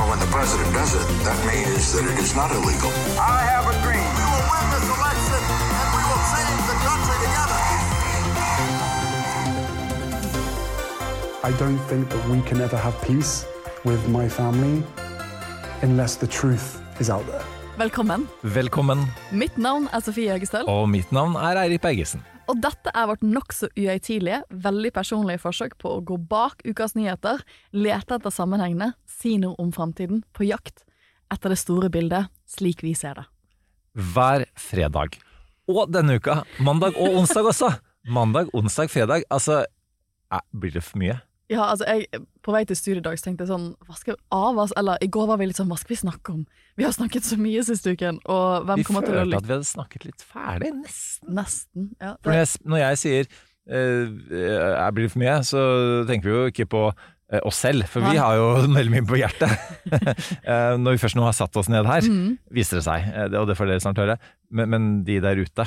Well, when the president does it, that means that it is not illegal. I have a dream. We will win this election and we will change the country together. I don't think that we can ever have peace with my family unless the truth is out there. Velkommen. Velkommen, Mitt navn er Sofie Høgestøl, og mitt navn er Eirik Bergesen. Og dette er vårt nokså uhøytidelige, veldig personlige forsøk på å gå bak ukas nyheter, lete etter sammenhengene, si noe om framtiden, på jakt etter det store bildet, slik vi ser det. Hver fredag. Og denne uka, mandag og onsdag også. Mandag, onsdag, fredag. Altså, eh, blir det for mye? Ja, altså, jeg, På vei til studiedag så tenkte jeg sånn Hva skal vi av oss? Eller i går var vi litt sånn Hva skal vi snakke om? Vi har snakket så mye siste uken, og hvem Vi kommer til å følte at vi hadde snakket litt ferdig, nesten. Nesten. Ja, For når jeg, når jeg sier uh, jeg blir for mye, så tenker vi jo ikke på eh, oss selv, for vi har jo veldig mye på hjertet. Eh, når vi først nå har satt oss ned her, mm. viser det seg, det- og det får dere snart høre. Men, men de der ute,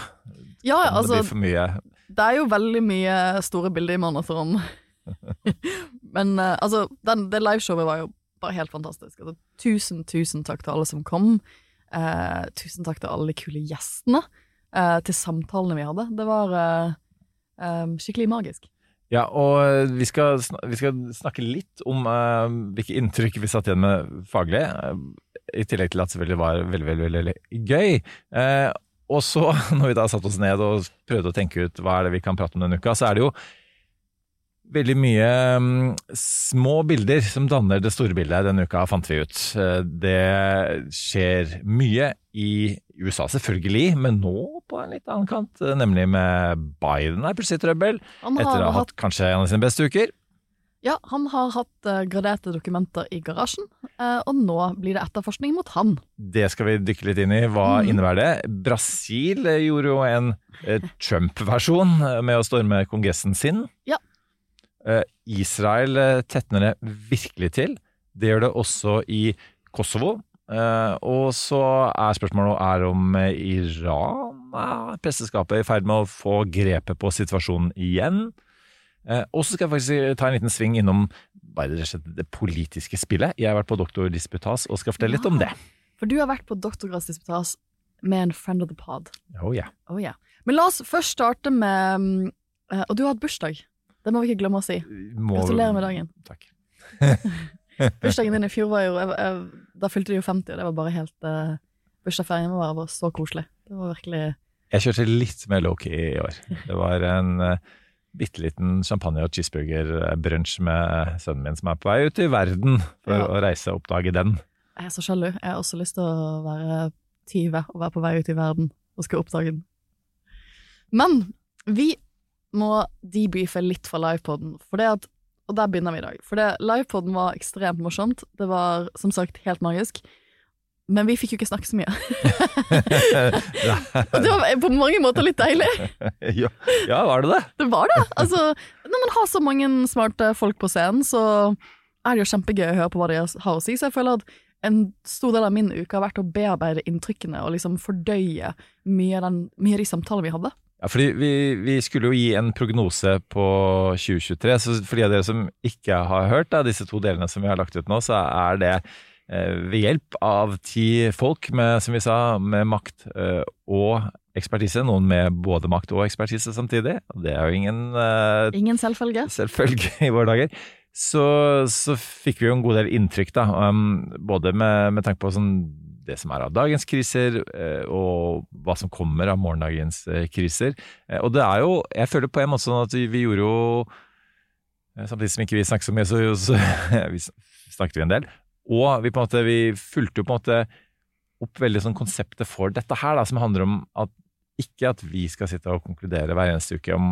ja altså, det blir for mye Det er jo veldig mye store bilder i maraton. Men uh, altså, den, det liveshowet var jo bare helt fantastisk. Altså, tusen, tusen takk til alle som kom. Uh, tusen takk til alle de kule gjestene. Uh, til samtalene vi hadde. Det var eh, skikkelig magisk. Ja, og vi skal, vi skal snakke litt om hvilke inntrykk vi satt igjen med faglig, i tillegg til at det selvfølgelig var veldig, veldig, veldig, veldig gøy. Og så, når vi da satte oss ned og prøvde å tenke ut hva er det vi kan prate om denne uka, så er det jo veldig mye um, små bilder som danner det store bildet denne uka, fant vi ut. Eh, Det skjer mye i USA, selvfølgelig, men nå på en litt annen kant, eh, nemlig med Biden er plutselig i trøbbel. Etter å ha hatt, kanskje en av sine beste uker. ja, han har hatt eh, graderte dokumenter i garasjen, og nå blir det etterforskning mot han. Det skal vi dykke litt inn i. Hva mm. innebærer det? Brasil gjorde jo en Trump-versjon med å storme kongressen sin. Ja. Eh, Israel eh, tetner det virkelig til. Det gjør det også i Kosovo. Eh, og så er spørsmålet er om Iran er presteskapet i ferd med å få grepet på situasjonen igjen. Og så skal jeg faktisk ta en liten sving innom bare det politiske spillet. Jeg har vært på doktordisputas og skal fortelle litt om det. For du har vært på doktorgradsdisputas med en friend of the pod. Oh, yeah. Oh, yeah. Men la oss først starte med mm, Og du har hatt bursdag. Det må vi ikke glemme å si. Må- Gratulerer med dagen. Takk. Bursdagen din i fjor var jo jeg, jeg, Da fylte du jo 50, og det var bare helt uh, Bursdagsferien må være så koselig. Det var virkelig Jeg kjørte litt mer low-key i år. Det var en uh, bitte liten champagne- og cheeseburger-brunsj med sønnen min som er på vei ut i verden for Ja. å reise og oppdage den. Jeg er så sjalu. Jeg har også lyst til å være 20 og være på vei ut i verden og skal oppdage den. Men vi må debrife litt fra livepoden, for det at og der begynner vi i dag. For det, livepoden var ekstremt morsomt. Det var som sagt helt magisk. Men vi fikk jo ikke snakke så mye. Og det var på mange måter litt deilig. ja, ja, var det det? Det var det. Altså, når man har så mange smarte folk på scenen, så er det jo kjempegøy å høre på hva de har å si. Så jeg føler at en stor del av min uke har vært å bearbeide inntrykkene og liksom fordøye mye av, den, mye av de samtalene vi hadde. Ja, fordi vi, vi skulle jo gi en prognose på 2023, så for de av dere som ikke har hørt da, disse to delene som vi har lagt ut nå, så er det eh, ved hjelp av ti folk med, som vi sa, med makt eh, og ekspertise, noen med både makt og ekspertise samtidig, og det er jo ingen eh, Ingen selvfølge. selvfølge i våre dager, så, så fikk vi jo en god del inntrykk da, um, både med, med tanke på sånn det som er av dagens kriser, eh, og hva som kommer av morgendagens eh, kriser. Eh, Og det er jo, jeg føler på en måte sånn at vi, vi gjorde jo Samtidig som ikke vi snakket så mye, så, så vi snakket vi en del. Og vi på en måte, vi fulgte jo på en måte opp veldig sånn konseptet for dette her, da, som handler om at ikke at vi skal sitte og konkludere hver eneste uke om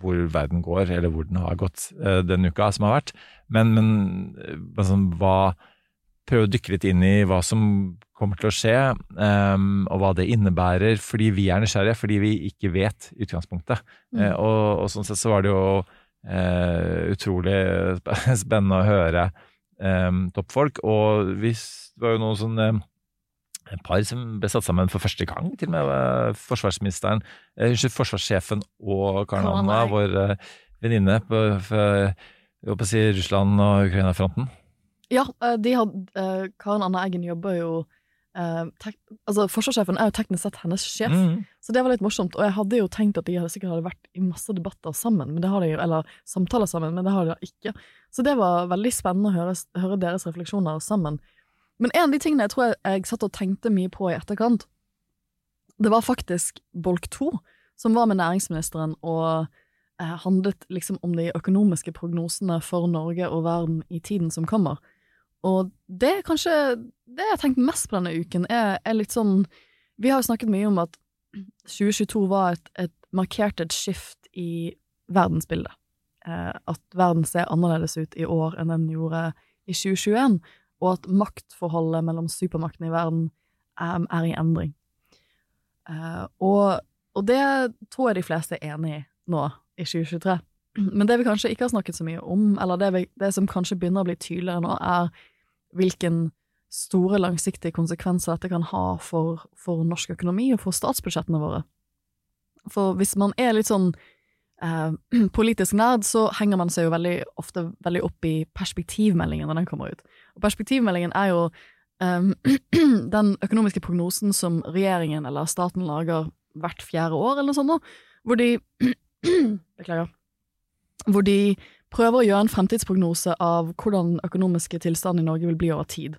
hvor verden går, eller hvor den har gått den uka som har vært, men, men eh, sånn, hva prøve å dykke litt inn i hva som kommer til å skje, um, og hva det innebærer, fordi vi er nysgjerrige, fordi vi ikke vet i utgangspunktet. Mm. Eh, og, og sånn sett så var det jo uh, utrolig spennende å høre um, toppfolk, og vi, det var jo noen sånn um, par som ble satt sammen for første gang, til og med forsvarsministeren, eh, unnskyld, forsvarssjefen og Karen Anna, vår eh, venninne på, på, på, på si Russland og Ukraina-fronten. Ja, eh, de hadde, eh, Karen Anna Eggen jobber jo eh, tek, altså Forsvarssjefen er jo teknisk sett hennes sjef, Mm. så det var litt morsomt. Og jeg hadde jo tenkt at de hadde sikkert hadde vært i masse debatter sammen, men det har de jo, eller samtaler sammen, men det har de da ikke. Så det var veldig spennende å høre, høre deres refleksjoner sammen. Men en av de tingene jeg tror jeg, jeg satt og tenkte mye på i etterkant, det var faktisk Bolk 2, som var med næringsministeren og handlet liksom om de økonomiske prognosene for Norge og verden i tiden som kommer. Og det er kanskje det jeg har tenkt mest på denne uken, er, er litt sånn Vi har jo snakket mye om at 2022 var et, et markert et skift i verdensbildet. Eh, at verden ser annerledes ut i år enn den gjorde i 2021, og at maktforholdet mellom supermaktene i verden er, er i endring. Eh, og, og det tror jeg de fleste er enig i nå, i 2023. Men det vi kanskje ikke har snakket så mye om, eller det, vi, det som kanskje begynner å bli tydeligere nå, er hvilken store langsiktige konsekvenser dette kan ha for, for norsk økonomi og for statsbudsjettene våre. For hvis man er litt sånn eh, politisk nerd, så henger man seg jo veldig ofte veldig opp i perspektivmeldingen når den kommer ut. Og perspektivmeldingen er jo eh, den økonomiske prognosen som regjeringen eller staten lager hvert fjerde år, eller noe sånt, hvor de Beklager. Hvor de prøver å gjøre en fremtidsprognose av hvordan den økonomiske tilstanden i Norge vil bli over tid.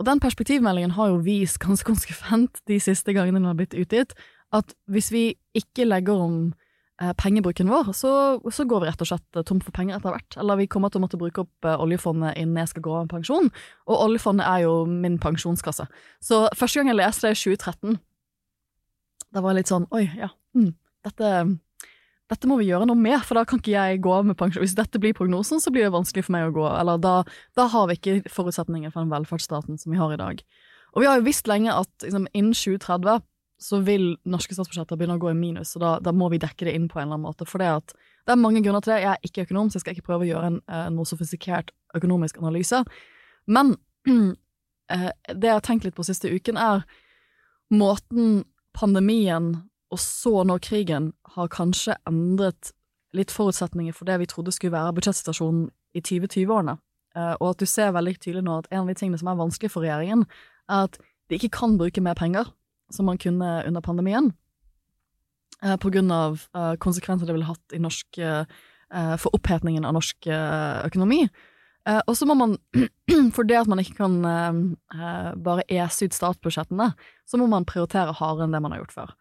Og den perspektivmeldingen har jo vist ganske konsekvent de siste gangene den har blitt utgitt, at hvis vi ikke legger om eh, pengebruken vår, så, så går vi rett og slett tom for penger etter hvert. Eller vi kommer til å måtte bruke opp eh, oljefondet innen jeg skal gå av med pensjon, og oljefondet er jo min pensjonskasse. Så første gang jeg leste det i 2013, da var jeg litt sånn oi, ja, mm, dette, dette må vi gjøre noe med, for da kan ikke jeg gå av med pensjon. Hvis dette blir prognosen, så blir det vanskelig for meg å gå, eller da, da har vi ikke forutsetninger for den velferdsstaten som vi har i dag. Og vi har jo visst lenge at liksom, innen 2030 så vil norske statsbudsjetter begynne å gå i minus, og da, da må vi dekke det inn på en eller annen måte. For det, at, det er mange grunner til det. Jeg er ikke økonom, så jeg skal ikke prøve å gjøre en, eh, noe sofistikert økonomisk analyse. Men eh, det jeg har tenkt litt på siste uken, er måten pandemien og så nå krigen har kanskje endret litt forutsetninger for det vi trodde skulle være budsjettsituasjonen i 2020-årene. Eh, og at du ser veldig tydelig nå at en av de tingene som er vanskelig for regjeringen, er at de ikke kan bruke mer penger, som man kunne under pandemien, eh, på grunn av eh, konsekvenser det ville hatt i norsk, for opphetningen av norsk økonomi. Og så må man, for det at man ikke kan bare ese ut statsbudsjettene, så må man prioritere hardere enn det man har gjort før.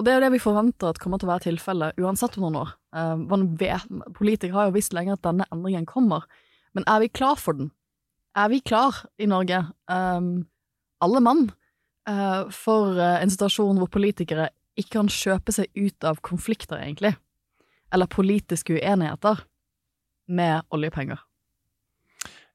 Og det er jo det vi forventer at kommer til å være tilfellet uansett om noen år. Uh, politikere har jo visst lenge at denne endringen kommer, men er vi klar for den? Er vi klar i Norge, um, alle mann, uh, for eh, en situasjon hvor politikere ikke kan kjøpe seg ut av konflikter, egentlig, eller politiske uenigheter, med oljepenger?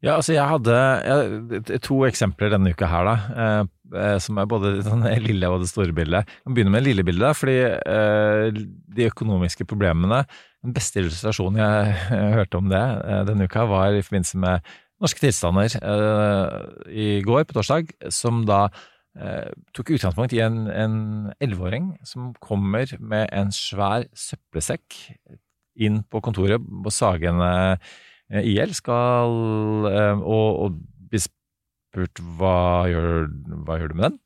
Ja, altså jeg hadde jeg, to eksempler denne uka her, da. Eh, eh, som er både sånn det lille og det store bildet. Jeg kan begynne med det lille bildet, fordi eh, de økonomiske problemene Den beste illustrasjonen jeg, jeg hørte om det eh, denne uka, var i forbindelse med norske tilstander eh, i går, på torsdag, som da eh, tok utgangspunkt i en elleveåring som kommer med en svær søppelsekk inn på kontoret på Sagene IL skal eh, og, og bli spurt hva gjør, hva gjør du med den?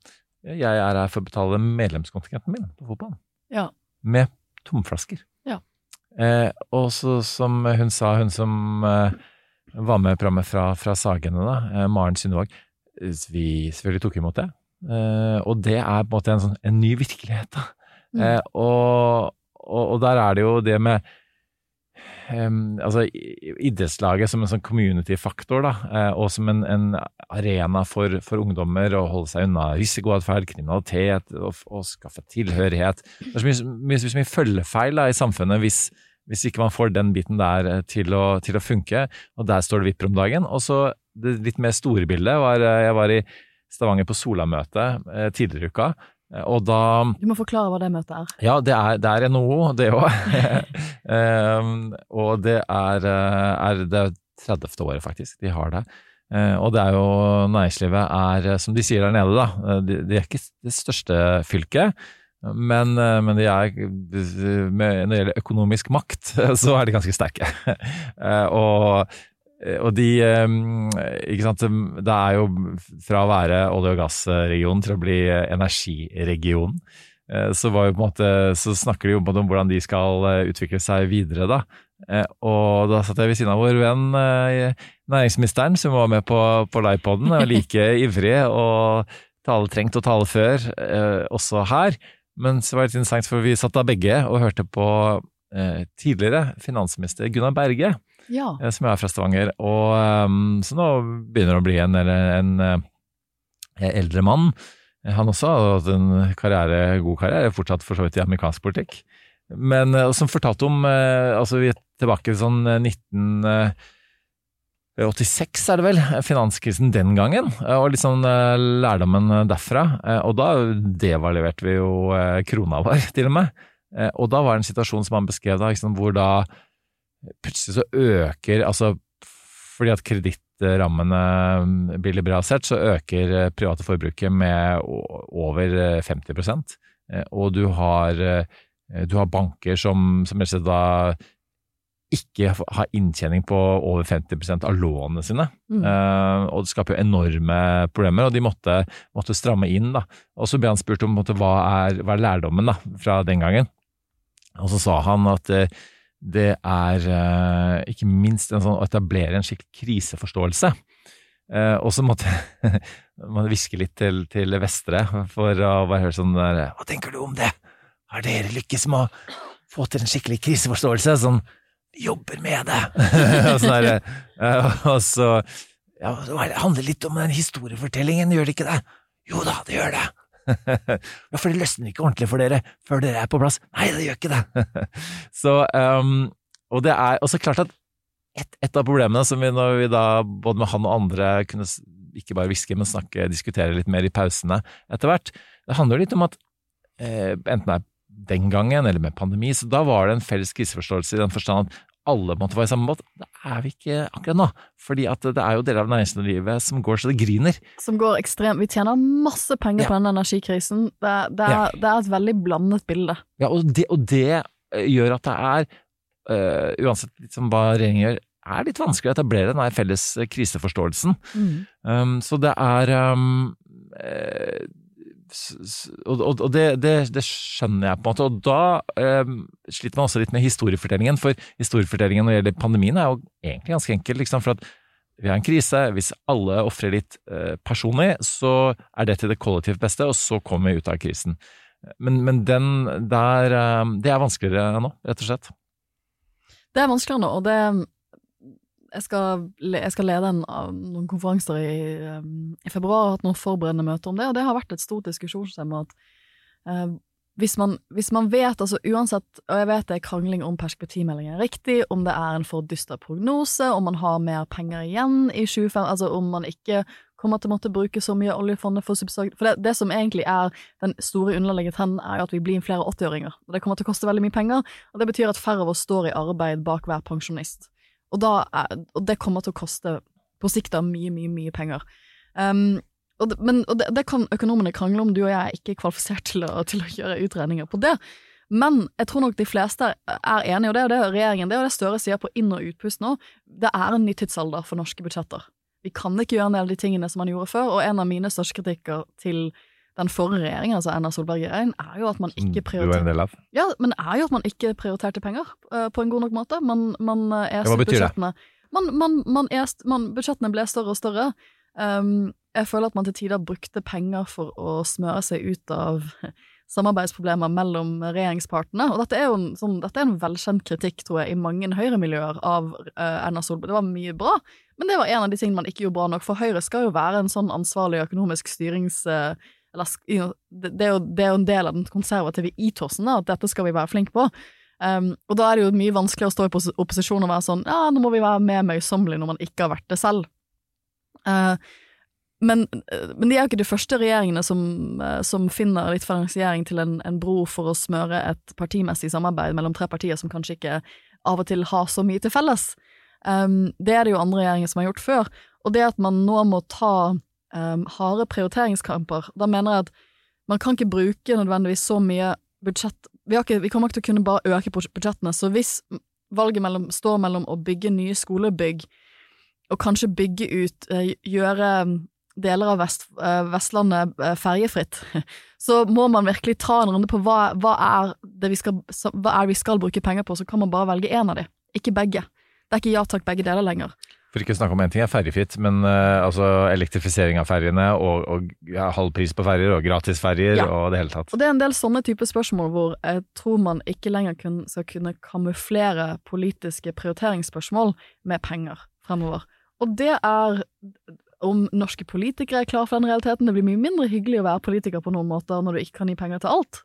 Jeg er her for å betale medlemskontingenten min på fotballen. Ja. Med tomflasker. Ja. Eh, og så som hun sa, hun som eh, var med programmet fra, fra Sagene, da, eh, Maren Synnevåg, vi selvfølgelig tok imot det. Eh, og det er på en måte en, sånn, en ny virkelighet, da. Mm. Eh, og, og, og der er det jo det med Um, altså idrettslaget som en sånn community-faktor, da, eh, og som en, en arena for, for ungdommer å holde seg unna risikoatferd, kriminalitet og, og skaffe tilhørighet. Det er så mye, mye, så mye følgefeil da, i samfunnet hvis, hvis ikke man får den biten der eh, til å, til å funke, og der står det vipper om dagen. Og så det litt mer store bildet var eh, Jeg var i Stavanger på Sola-møte tidligere i uka, og da Du må forklare hva det møtet er. Ja, det er, det er NHO, det òg. um, og det er, eh, er det 30. året, faktisk, de har det. Eh, og det er jo Næringslivet er, eh, som de sier der nede, da, eh, de, de er ikke det største fylket. Men, eh, men de er, når det gjelder økonomisk makt, så er de ganske sterke. Eh, og, og de eh, Ikke sant, det er jo fra å være olje- og gassregion til å bli energiregion. Eh, Så, var måte, så snakker de jo om hvordan de skal eh, utvikle seg videre, da. Eh, Og da satt jeg ved siden av vår venn eh, næringsministeren, som var med på, på livepoden, og like ivrig og tale trengt og tale før, eh, også her. Men så var det litt interessant, for vi satt da begge og hørte på eh, tidligere finansminister Gunnar Berge, Ja. eh, som er fra Stavanger, og um, så nå begynner det å bli en, en, en en eldre mann. Eh, Han også har hatt en karriere, god karriere, fortsatt for så vidt i amerikansk politikk. Men eh, som fortalte om eh, altså Vi er tilbake til sånn eh, 1986, er det vel, finanskrisen den gangen, eh, og eh, lærdommen derfra. Eh, Og da devaluerte vi jo eh, krona vår, til og med. Eh, Og da var det en situasjon som han beskrev da, liksom, hvor da plutselig så øker Altså fordi at kredittrammene blir liberalisert, så øker eh, private forbruket med over eh, 50 Eh, Og du har, eh, du har banker som, som rett og slett da ikke har inntjening på over 50 av lånene sine. Mm. Eh, og det skaper jo enorme problemer, og de måtte, måtte stramme inn. da. Og så ble han spurt om hva, er, hva er lærdommen da, fra den gangen. Og så sa han at eh, det er eh, ikke minst sånn, å etablere en skikkelig kriseforståelse. Eh, og så måtte man hviske litt til, til Vestre for å bare høre sånn der Hva tenker du om det? Har dere lykkes med å få til en skikkelig kriseforståelse? Sånn jobber med det! og, sånn der, eh, og så ja, Det handler litt om den historiefortellingen, gjør det ikke det? Jo da, det gjør det! Ja, for det løsner ikke ordentlig for dere før dere er på plass. Nei, det gjør ikke det! så, um, og det er også klart at et, et av problemene som vi når vi da, både med han og andre, kunne ikke bare hviske, men snakke, diskutere litt mer i pausene etter hvert, det handler jo litt om at eh, enten det er den gangen eller med pandemi, så da var det en felles kriseforståelse i den forstand at alle måtte være i samme båt. Det er vi ikke akkurat nå, fordi det er jo deler av næringslivet som går så det griner. Som går ekstremt Vi tjener masse penger Ja. på den energikrisen. Det, det, er, det er et veldig blandet bilde. Ja, og det, og det eh, gjør at det er, eh, uansett liksom hva regjeringen gjør, er litt vanskelig å etablere den felles kriseforståelsen. kriseforståelsen. Um, så det er um, s- Og, og, det, det, det skjønner jeg på en måte, og da um, sliter man også litt med historiefortellingen, for historiefortellingen når det gjelder pandemien er jo egentlig ganske enkel, liksom, for at vi har en krise, hvis alle ofrer litt eh, personlig, så er det til det kollektivt beste, og så kommer vi ut av krisen. Men, men den der, um, det er vanskeligere nå, rett og slett. Det er vanskeligere nå, og det jeg skal, jeg skal lede en, noen konferanser i, um, i februar, og hatt noen forberedende møter om det, og det har vært et stort diskusjonstema at eh, hvis, man, hvis man vet, altså uansett, og jeg vet det er krangling om perspektivmeldingen er riktig, om det er en for dyster prognose, om man har mer penger igjen i 25, altså om man ikke kommer til å måtte bruke så mye oljefondet for subsidier. For det, det som egentlig er den store underliggende trenden, er jo at vi blir flere 80-åringer. Og det kommer til å koste veldig mye penger, og det betyr at færre av oss står i arbeid bak hver pensjonist. Og, da og det kommer til å koste på sikt da mye, mye, mye penger. Um, og det, men, og det, det kan økonomene krangle om, du og jeg er ikke kvalifisert til å, til å gjøre utregninger på det. Men jeg tror nok de fleste er enige, og det er jo det regjeringen, det er jo det Støre sier på inn- og utpust nå, det er en ny tidsalder for norske budsjetter. Vi kan ikke gjøre en del av de tingene som man gjorde før, og en av mine største kritikker til den forrige regjeringen, altså Erna Solberg 1, er jo at man ikke er av. ja, men er jo at man ikke prioriterte penger uh, på en god nok måte. Man, man uh, hva betyr det? budsjettene. Man, man, man, est, man, budsjettene ble større og større. Um, jeg føler at man til tider brukte penger for å smøre seg ut av samarbeidsproblemer mellom regjeringspartene. Og dette er jo en, sånn, dette er en velkjent kritikk, tror jeg, i mange høyremiljøer av uh, Erna Solberg. Det var mye bra, men det var en av de tingene man ikke gjorde bra nok. For Høyre skal jo være en sånn ansvarlig økonomisk styrings... eh, det, er jo, det er jo en del av den konservative itosen, da, at dette skal vi være flinke på. Um, og da er det jo mye vanskeligere å stå i pos- opposisjon og være sånn ja, nå må vi være mer møysommelige når man ikke har vært det selv. Uh, men, men de er jo ikke de første regjeringene som, eh, som finner litt finansiering til en, en bro for å smøre et partimessig samarbeid mellom tre partier som kanskje ikke av og til har så mye til felles. Um, det er det jo andre regjeringer som har gjort før. Og det at man nå må ta um, harde prioriteringskamper, da mener jeg at man kan ikke bruke nødvendigvis så mye budsjett Vi, ikke, vi kommer ikke til å kunne bare øke budsjettene, så hvis valget mellom, står mellom å bygge nye skolebygg og kanskje bygge ut, eh, gjøre deler av Vest, eh, Vestlandet eh, ferjefritt, så må man virkelig ta en runde på hva, hva, er skal, hva er det vi skal bruke penger på, så kan man bare velge én av de, ikke begge. Det er ikke ja takk, begge deler lenger. For ikke å snakke om én ting er ferjefritt, men uh, altså elektrifisering av ferjene og, og ja, halv pris på ferjer og gratisferjer ja. og det hele tatt. Og det er en del sånne type spørsmål hvor jeg tror man ikke lenger kun, skal kunne kamuflere politiske prioriteringsspørsmål med penger fremover. Og det er om norske politikere er klar for den realiteten. Det blir mye mindre hyggelig å være politiker på noen måter når du ikke kan gi penger til alt.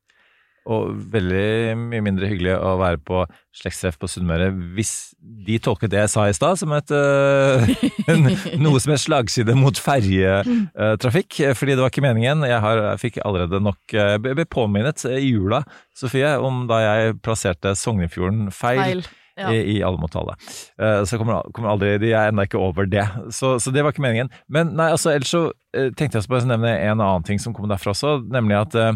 Og veldig mye mindre hyggelig å være på slektstreff på Sunnmøre hvis de tolket det jeg sa i stad som et, uh, noe som er slagside mot ferjetrafikk. Uh, fordi det var ikke meningen. Jeg, har, jeg fikk allerede nok uh, ble påminnet i jula, Sofie, om da jeg plasserte Sognefjorden feil. feil. Ja. I, i alle. Uh, så kommer, kommer aldri De er ennå ikke over det. Så, så, det var ikke meningen. Men nei, altså, ellers så uh, tenkte jeg å nevne en annen ting som kom derfra også, nemlig at uh,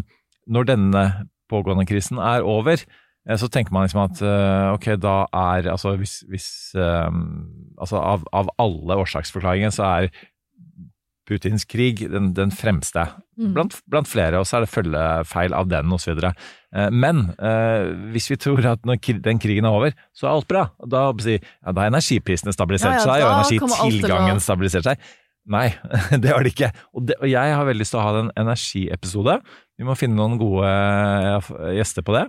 når denne pågående krisen er over, eh, så tenker man liksom at eh, ok, da er Altså hvis, hvis um, Altså av, av, alle årsaksforklaringer så er Putins krig den, den fremste mm. blant, blant, flere, og så er det følgefeil av den osv. Men eh, hvis vi tror at når den krigen er over, så er alt bra. Da, ja, da har energiprisene stabilisert ja, ja, seg, og energitilgangen stabilisert seg. Nei, det har det ikke. Og, det, og jeg har veldig lyst til å ha en energiepisode vi må finne noen gode eh, gjester på det.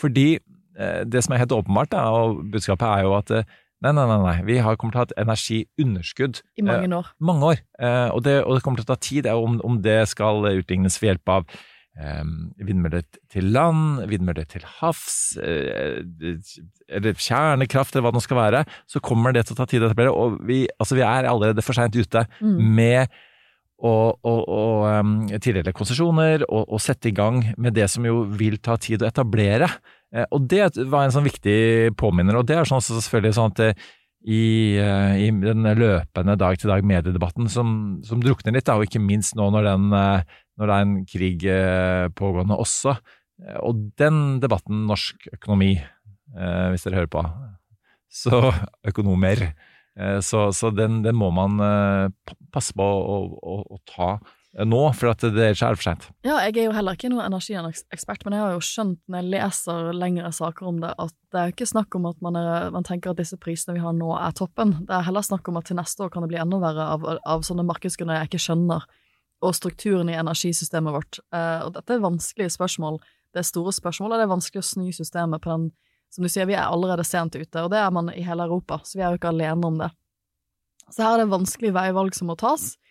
Fordi eh, det som er helt åpenbart, da, og budskapet er jo at eh, nei, nei, nei, nei. vi har kommer til å ha et energiunderskudd. I mange år. Eh, mange år. Eh, og, det, og, det, kommer til å ta tid om, om det skal utlignes ved hjelp av vindmøller til land, vindmøller til havs, eller kjernekraft, eller hva det nå skal være. Så kommer det til å ta tid å etablere. Og vi, altså, vi er allerede for seint ute mm. med å, å, å tildele konsesjoner og, og, sette i gang med det som jo vil ta tid å etablere. Eh, og det var en sånn viktig påminner, og det er sånn selvfølgelig sånn at eh, i, uh, i, den løpende dag-til-dag-mediedebatten som, som, drukner litt, da, og ikke minst nå når, den, uh, når det er en krig uh, pågående også. Og den debatten, norsk økonomi, hvis dere hører på, så økonomer Eh, så, så den, den, må man eh, passe på å, å, å ta eh, nå, for at det er for sent. Ja, jeg er jo heller ikke noen energiekspert, men jeg har jo skjønt når jeg leser lengre saker om det, at det er ikke snakk om at man, er, man, tenker at disse prisene vi har nå er toppen. Det er heller snakk om at til neste år kan det bli enda verre av, av sånne markedsgrunner jeg ikke skjønner, og strukturen i energisystemet vårt. og dette er vanskelige spørsmål. Det er store spørsmål, og det er vanskelig å snu systemet på den som du sier, vi er allerede sent ute, og det er man i hele Europa, så vi er jo ikke alene om det. Så her er det vanskelige veivalg som må tas, eh,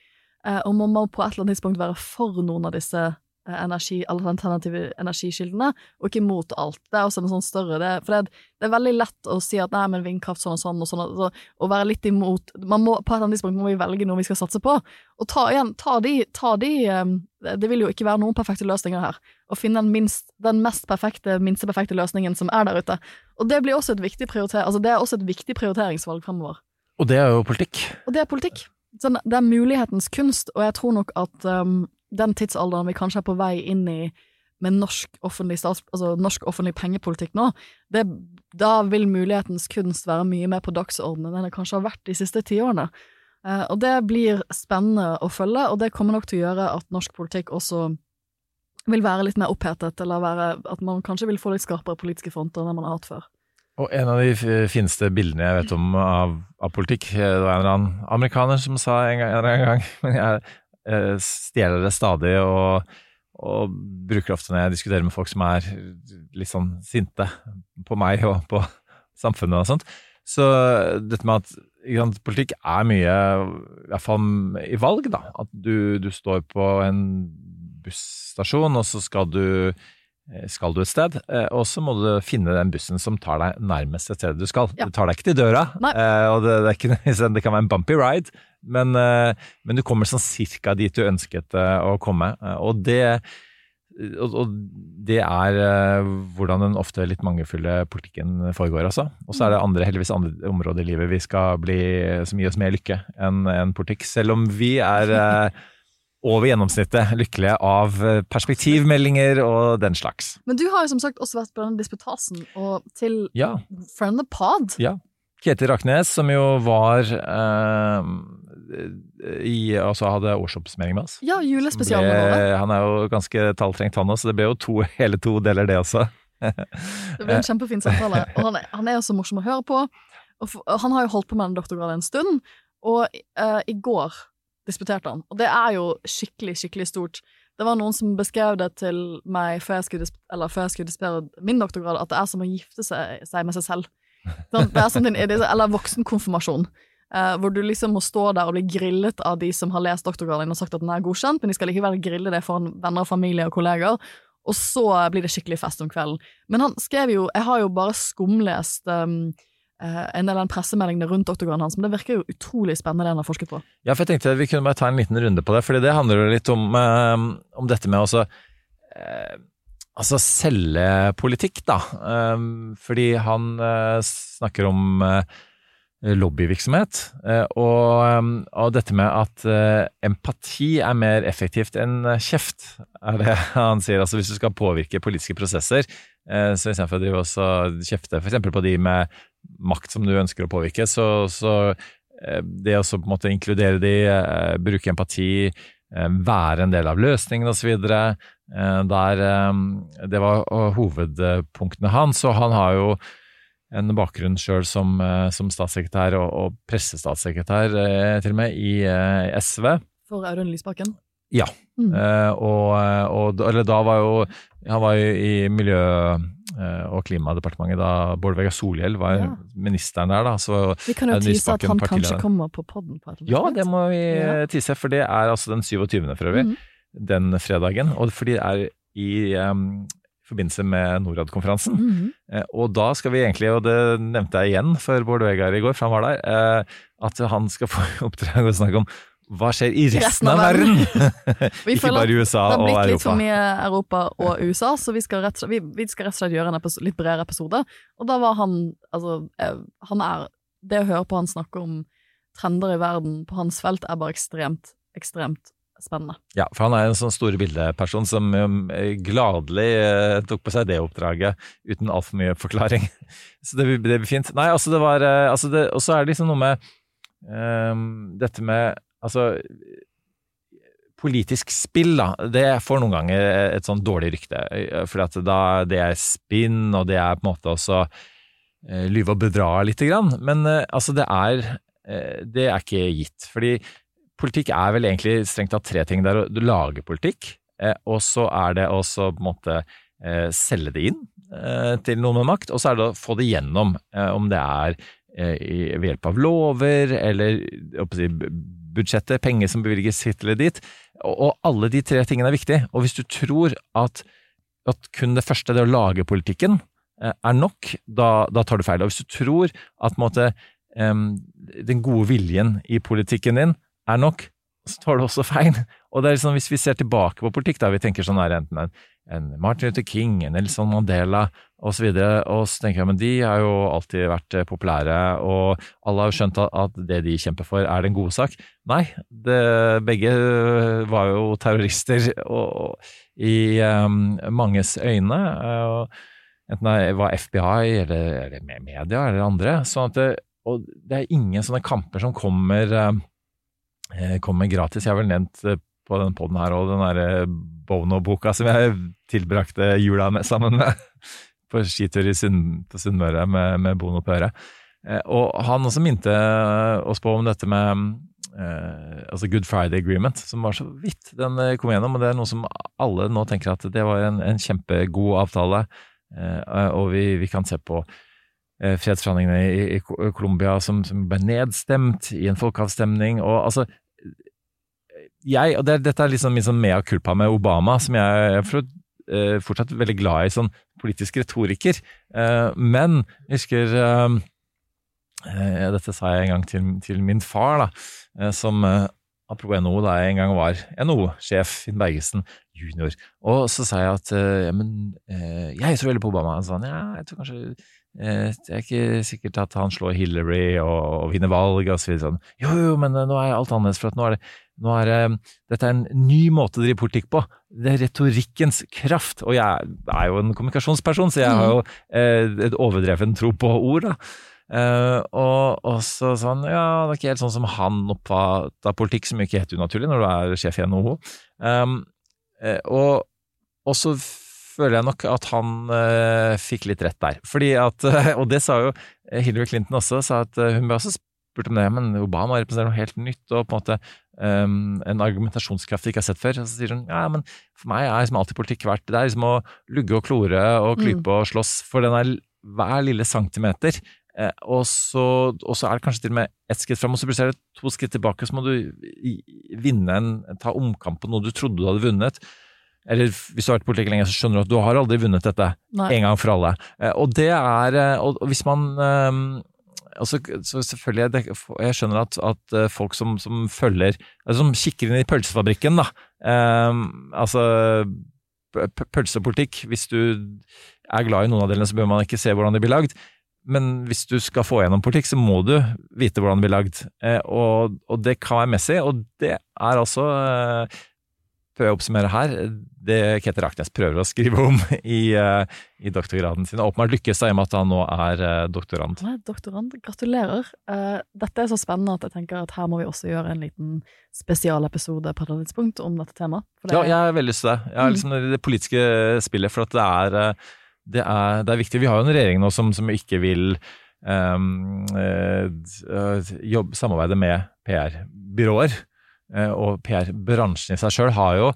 og man må på et eller annet tidspunkt være for noen av disse eh, energi, alternative energikildene, og ikke mot alt. Det er også en sånn større det, For det, det, er veldig lett å si at nei, men vindkraft sånn og sånn, og sånn, og, og være litt imot man må, På et eller annet tidspunkt må vi velge noe vi skal satse på, og ta igjen, ta de, ta de um, Det vil jo ikke være noen perfekte løsninger her å finne den, minst, den mest perfekte, minste perfekte løsningen som er der ute. Og det blir også et viktig, altså det er også et viktig prioriteringsvalg fremover. Og det er jo politikk. Og det er politikk. Så det er mulighetens kunst, og jeg tror nok at um, den tidsalderen vi kanskje er på vei inn i med norsk offentlig, stats, altså norsk offentlig pengepolitikk nå, det, da vil mulighetens kunst være mye mer på dagsordenen enn det kanskje har vært de siste tiårene. Uh, og det blir spennende å følge, og det kommer nok til å gjøre at norsk politikk også vil være litt mer opphetet, eller være, at man kanskje vil få litt skarpere politiske fronter enn man har hatt før. Og en av de fineste bildene jeg vet om av, av politikk, eh, det var en eller annen amerikaner som sa en, gang, en eller annen gang, men jeg eh, stjeler det stadig og, og, bruker ofte når jeg diskuterer med folk som er litt sånn sinte på meg og på samfunnet og sånt. Så dette med at sant, politikk er mye, i hvert fall i valg, da. At du, du står på en busstasjon, og så skal du skal du et sted, eh, og så må du finne den bussen som tar deg nærmest et sted du skal. Ja. Det tar deg ikke til døra, Nei. eh, og det, det, er ikke, det kan være en bumpy ride, men, eh, men du kommer sånn cirka dit du ønsket eh, å komme. Eh, Og det, og, det er eh, hvordan den ofte litt mangefulle politikken foregår, altså. Og så er det andre, heldigvis andre områder i livet vi skal bli, som gir oss mer lykke enn en politikk. Selv om vi er eh, over gjennomsnittet lykkelige av eh, perspektivmeldinger og den slags. Men du har jo som sagt også vært på denne disputasen, og til Ja. Friend the Pod. ja. Ketil Raknes, som jo var eh, i, altså hadde årsoppsummering med oss. Ja, julespesialen vår. han er jo ganske talltrengt, han også, så det ble jo to, hele to deler, det også. Det ble en kjempefin samtale. Og han er, han er jo så morsom å høre på. Og for, han har jo holdt på med den doktorgraden en stund, og eh, i går disputerte han. Og det er jo skikkelig, skikkelig stort. Det var noen som beskrev det til meg før jeg skulle, dis- eller før jeg skulle disputere min doktorgrad, at det er som å gifte seg, seg med seg selv. Sånn, Det er som din, er- eller voksenkonfirmasjon. eh, hvor du liksom må stå der og bli grillet av de som har lest doktorgraden din og sagt at den er godkjent, men de skal likevel grille det foran venner, familie og kolleger. Og så blir det skikkelig fest om kvelden. Men han skrev jo Jeg har jo bare skumlest um, en del av pressemeldingene rundt doktorgraden hans, men det virker jo utrolig spennende det han har forsket på. Ja, for jeg tenkte vi kunne bare ta en liten runde på det, fordi det handler jo litt om, eh, om dette med også eh, Altså selge politikk, da. Eh, fordi han eh, snakker om eh, lobbyvirksomhet, eh, og, eh, og dette med at eh, empati er mer effektivt enn eh, kjeft, er det han sier. Altså hvis du skal påvirke politiske prosesser, eh, så istedenfor å drive og kjefte f.eks. på de med makt som du ønsker å påvirke, så, så eh, det å på en måte inkludere de, eh, bruke empati, eh, være en del av løsningen osv. Der eh, Det var eh, hovedpunktene hans, og han har jo en bakgrunn sjøl som, eh, som statssekretær og, og pressestatssekretær, eh, til og med, i eh, SV. For Audun Lysbakken. Ja. Mm. Eh, og, og eller da var jo Han var jo i Miljø- eh, og klimadepartementet da Bård Vegar Solhjell var Ja. ministeren der, da. Så Vi kan jo tise at han kanskje kommer på et Ja, det må vi Ja. tise, for det er altså den 27. for øvrig. Mm. Den fredagen. Og fordi det er i um, forbindelse med Norad-konferansen. Mm Eh, og da skal vi egentlig, og det nevnte jeg igjen for Bård Vegar i går, for han var der, eh, at han skal få i oppdrag å snakke om hva skjer i resten av verden? Ikke bare i USA Det har blitt litt for mye Europa og USA, så vi skal rett, og slett- vi, vi skal rett og slett gjøre en episode, litt bredere episode. Og da var han Altså, eh, han er Det å høre på han snakke om trender i verden på hans felt, er bare ekstremt, ekstremt spennende. Ja, for han er en sånn store bildeperson som um, gladelig eh, tok på seg det oppdraget uten altfor mye forklaring. Så det, det blir fint. Nei, altså det var eh, altså det, Og så er det liksom noe med um, dette med Altså politisk spill, da, det får noen ganger et sånn dårlig rykte. For at da, det er spinn, og det er på en måte også eh, lyve og bedra lite grann. Men eh, altså, det er eh, Det er ikke gitt. Fordi politikk er vel egentlig strengt tatt tre ting. Det er å lage politikk, eh, og så er det også på en måte eh, selge det inn eh, til noen med makt, og så er det å få det gjennom, eh, om det er eh, ved hjelp av lover eller si, bu- budsjetter, penger som bevilges hit eller dit. Og, alle de tre tingene er viktige. Og hvis du tror at, at kun det første, det å lage politikken, eh, er nok, da, da tar du feil. Og hvis du tror at måte, den gode viljen i politikken din er nok, så tar du også feil. Og det er liksom, Hvis vi ser tilbake på politikk, da vi tenker sånn her, enten en, en Martin Luther King, en Nelson Mandela og, så og så tenker jeg men de har jo alltid vært eh, populære, og alle har jo skjønt at, det de kjemper for, er den gode sak. Nei, det, begge var jo terrorister og, og, i um, manges øyne. eh, og enten det var FBI eller, eller med media eller andre. sånn at det, og det er ingen sånne kamper som kommer eh, eh, kommer gratis. Jeg har vel nevnt eh, på denne poden her og den derre Bono-boka som jeg tilbrakte jula med sammen med på skitur Sund, på Sunnmøre med, med Bono på øret. Eh, og han også minte oss på om dette med eh, altså Good Friday Agreement, som var så vidt den eh, kom gjennom. Og det er noe som alle nå tenker at det var en, en kjempegod avtale. Eh, og vi, vi kan se på eh, fredsforhandlingene i, i Colombia som, som ble nedstemt i en folkeavstemning. og altså jeg, og det, Dette er liksom min sånn mea culpa med Obama, som jeg eh, fortsatt veldig glad i sånn politisk retoriker. Eh, men jeg husker eh, eh, Dette sa jeg en gang til, til min far, da, eh, som eh, apropos NHO, da jeg en gang var NHO-sjef, Finn Bergesen junior. Og så sa jeg at eh, ja, men eh, jeg tror veldig på Obama. Han sa ja, jeg tror kanskje eh, Det er ikke sikkert at han slår Hillary og, og vinner valg og så videre. Sånn. Jo, jo, men eh, nå er alt annerledes, for at nå er det nå er det, dette er en ny måte å drive politikk på. Det er retorikkens kraft. Og jeg er jo en kommunikasjonsperson, så jeg har jo eh, et overdreven tro på ord. da. Eh, og, og så sånn, ja, det er ikke helt sånn som han oppfatta politikk, som ikke er helt unaturlig når du er sjef i NHO. Um, eh, og, og så føler jeg nok at han eh, fikk litt rett der. Fordi at, Og det sa jo Hillary Clinton også, sa at eh, hun ble også spurt om det, men Obama representerer noe helt nytt, og på en måte um, en argumentasjonskraft vi ikke har sett før. Og så sier hun ja, men for meg er liksom alltid politikk verdt det er liksom å lugge og klore og klype og slåss for den der hver lille centimeter. Eh, og, så, og så er det kanskje til og med ett skritt fram, og så er det to skritt tilbake, så må du vinne en, ta omkamp på noe du trodde du hadde vunnet. Eller hvis du har vært i politikk lenge, så skjønner du at du har aldri vunnet dette Nei. en gang for alle. Eh, Og det er eh, og hvis man eh, altså, så selvfølgelig, Jeg skjønner at, at eh, folk som, som følger altså, Som kikker inn i pølsefabrikken, da. Um, altså pølsepolitikk. Hvis du er glad i noen av delene, så bør man ikke se hvordan de blir lagd. Men hvis du skal få gjennom politikk, så må du vite hvordan det blir lagd. Eh, og, og det kan være messig, og det er altså eh, Prøver jeg oppsummere her, det Ketil Raknes prøver å skrive om i, eh, i doktorgraden sin. Åpenbart lykkes det i og med at han nå er eh, doktorand. Han er doktorand. Gratulerer. Eh, dette er så spennende at jeg tenker at her må vi også gjøre en liten spesialepisode på et annet tidspunkt om dette temaet. Det, Ja, jeg har veldig lyst til det. Jeg har liksom det, politiske spillet, for at det er, det er, det er viktig. Vi har jo en regjering nå som, som ikke vil um, jobb, samarbeide med PR-byråer. Eh, og PR-bransjen i seg sjøl har jo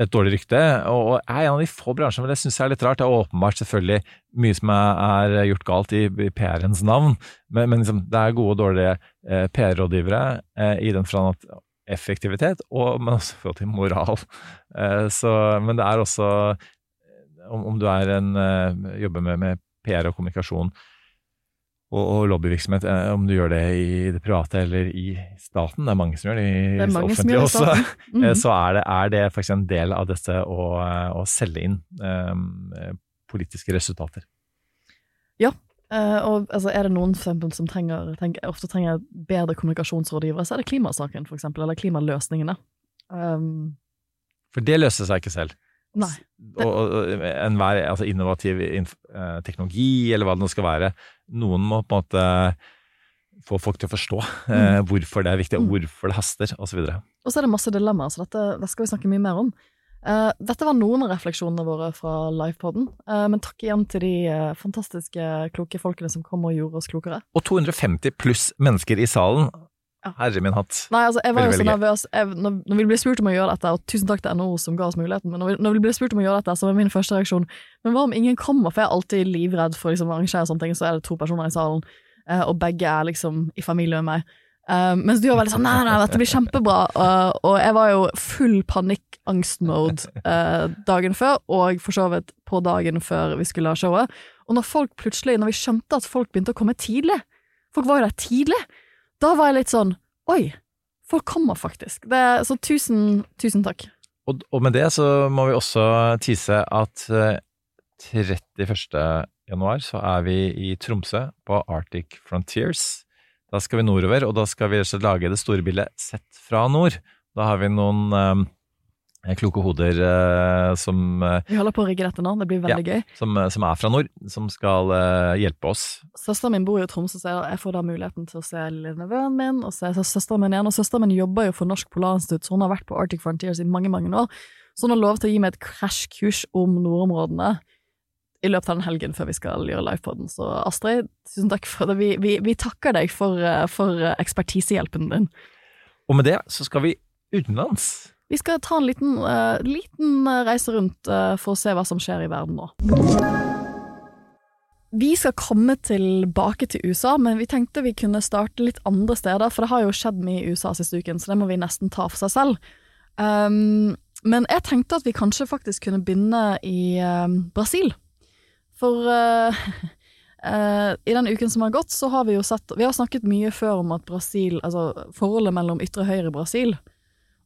et dårlig rykte, og er en av de få bransjene hvor det syns jeg er litt rart. Det er åpenbart selvfølgelig mye som er, gjort galt i, PR-ens navn, men, men liksom, det er gode og dårlige eh, PR-rådgivere eh, i den forstand at effektivitet, og, men også i forhold til moral. Så, men det er også, om, om du en, jobber med, med PR og kommunikasjon og, og lobbyvirksomhet, eh, om du gjør det i det private eller i staten, det er mange som gjør det i Det offentlige også, mm Mhm. eh, så er det, er det faktisk en del av dette å, å selge inn um, politiske resultater. Ja, og altså, er det noen eksempel, som trenger, tenker, ofte trenger bedre kommunikasjonsrådgivere, så er det klimasaken, for eksempel, eller klimaløsningene. Um, For det løser seg ikke selv. Nei. og, og enhver altså innovativ eh, teknologi, eller hva det nå skal være. Noen må på en måte få folk til å forstå eh, hvorfor det er viktig, og hvorfor det haster, osv. Og så er det masse dilemmaer, så dette, det skal vi snakke mye mer om. Uh, dette var noen av refleksjonene våre fra livepoden, uh, men takk igjen til de fantastiske, kloke folkene som kom og gjorde oss klokere. Og 250 pluss mennesker i salen. Herre min hatt. Nei, altså, jeg var jo så nervøs jeg, når, vi ble spurt om å gjøre dette, og tusen takk til NHO som ga oss muligheten, men når vi, når vi ble spurt om å gjøre dette, så var min første reaksjon Men hva om ingen kommer? For jeg er alltid livredd for liksom, å arrangere sånne ting, så er det to personer i salen, eh, og begge er liksom i familie med meg. Eh, mens du var veldig sånn Nei, nei, dette blir kjempebra. Uh, og jeg var jo full panikkangst-mode eh, dagen før, og for så vidt på dagen før vi skulle ha showet. Og når folk plutselig, når vi skjønte at folk begynte å komme tidlig Folk var jo der tidlig. Da var jeg litt sånn Oi, folk kommer faktisk. Det, så tusen, tusen takk. Og, og med det så må vi også tise at eh, 31. januar så er vi i Tromsø på Arctic Frontiers. Da skal vi nordover, og da skal vi lage det store bildet sett fra nord. Da har vi noen eh, kloke hoder eh, som, eh, Vi holder på å rigge dette nå, det blir veldig gøy. som, som er fra nord, som skal eh, hjelpe oss. Søsteren min bor jo i Tromsø, så jeg- får da muligheten til å se nevøen min, og se søsteren min igjen. Og søsteren min jobber jo for Norsk Polarinstitutt, så hun har vært på Arctic Frontiers i mange, mange år. Så hun har lov til å gi meg et krasjkurs om nordområdene i løpet av den helgen før vi skal gjøre livepoden. Så Astrid, tusen takk for det. Vi, vi, vi takker deg for, eh, for ekspertisehjelpen din. Og med det så skal vi utenlands. Vi skal ta en liten, uh, liten eh, reise rundt uh, for å se hva som skjer i verden nå. Vi skal komme tilbake til USA, men vi tenkte vi kunne starte litt andre steder, for det har jo skjedd mye i USA siste uken, så det må vi nesten ta for seg selv. Um, men jeg tenkte at vi kanskje faktisk kunne begynne i um, Brasil. For uh, uh, i den uken som har gått, så har vi jo sett Vi har snakket mye før om at Brasil, altså forholdet mellom ytre og høyre i Brasil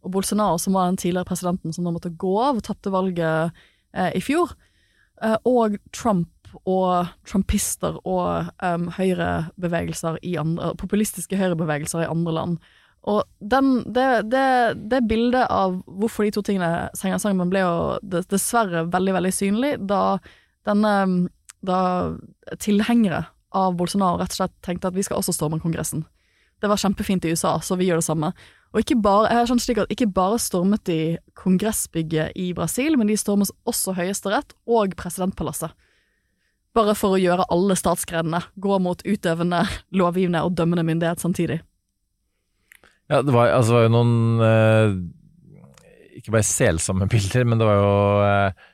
og Bolsonaro, som var den tidligere presidenten som da måtte gå av og tapte valget eh, i fjor, eh, og Trump og trumpister og um, høyrebevegelser i andre, populistiske høyrebevegelser i andre land. Og den, det, det, det bildet av hvorfor de to tingene henger sammen, ble jo dessverre veldig, veldig synlig da denne da tilhengere av Bolsonaro rett og slett tenkte at vi skal også storme Kongressen. Det var kjempefint i USA, så vi gjør det samme. Og ikke bare, skjønt slik at ikke bare stormet de kongressbygget i Brasil, men de stormet også Høyesterett og presidentpalasset. Bare for å gjøre alle statsgrenene gå mot utøvende, lovgivende og dømmende myndighet samtidig. Ja, det var, altså, det var jo noen eh, Ikke bare selsomme bilder, men det var jo eh,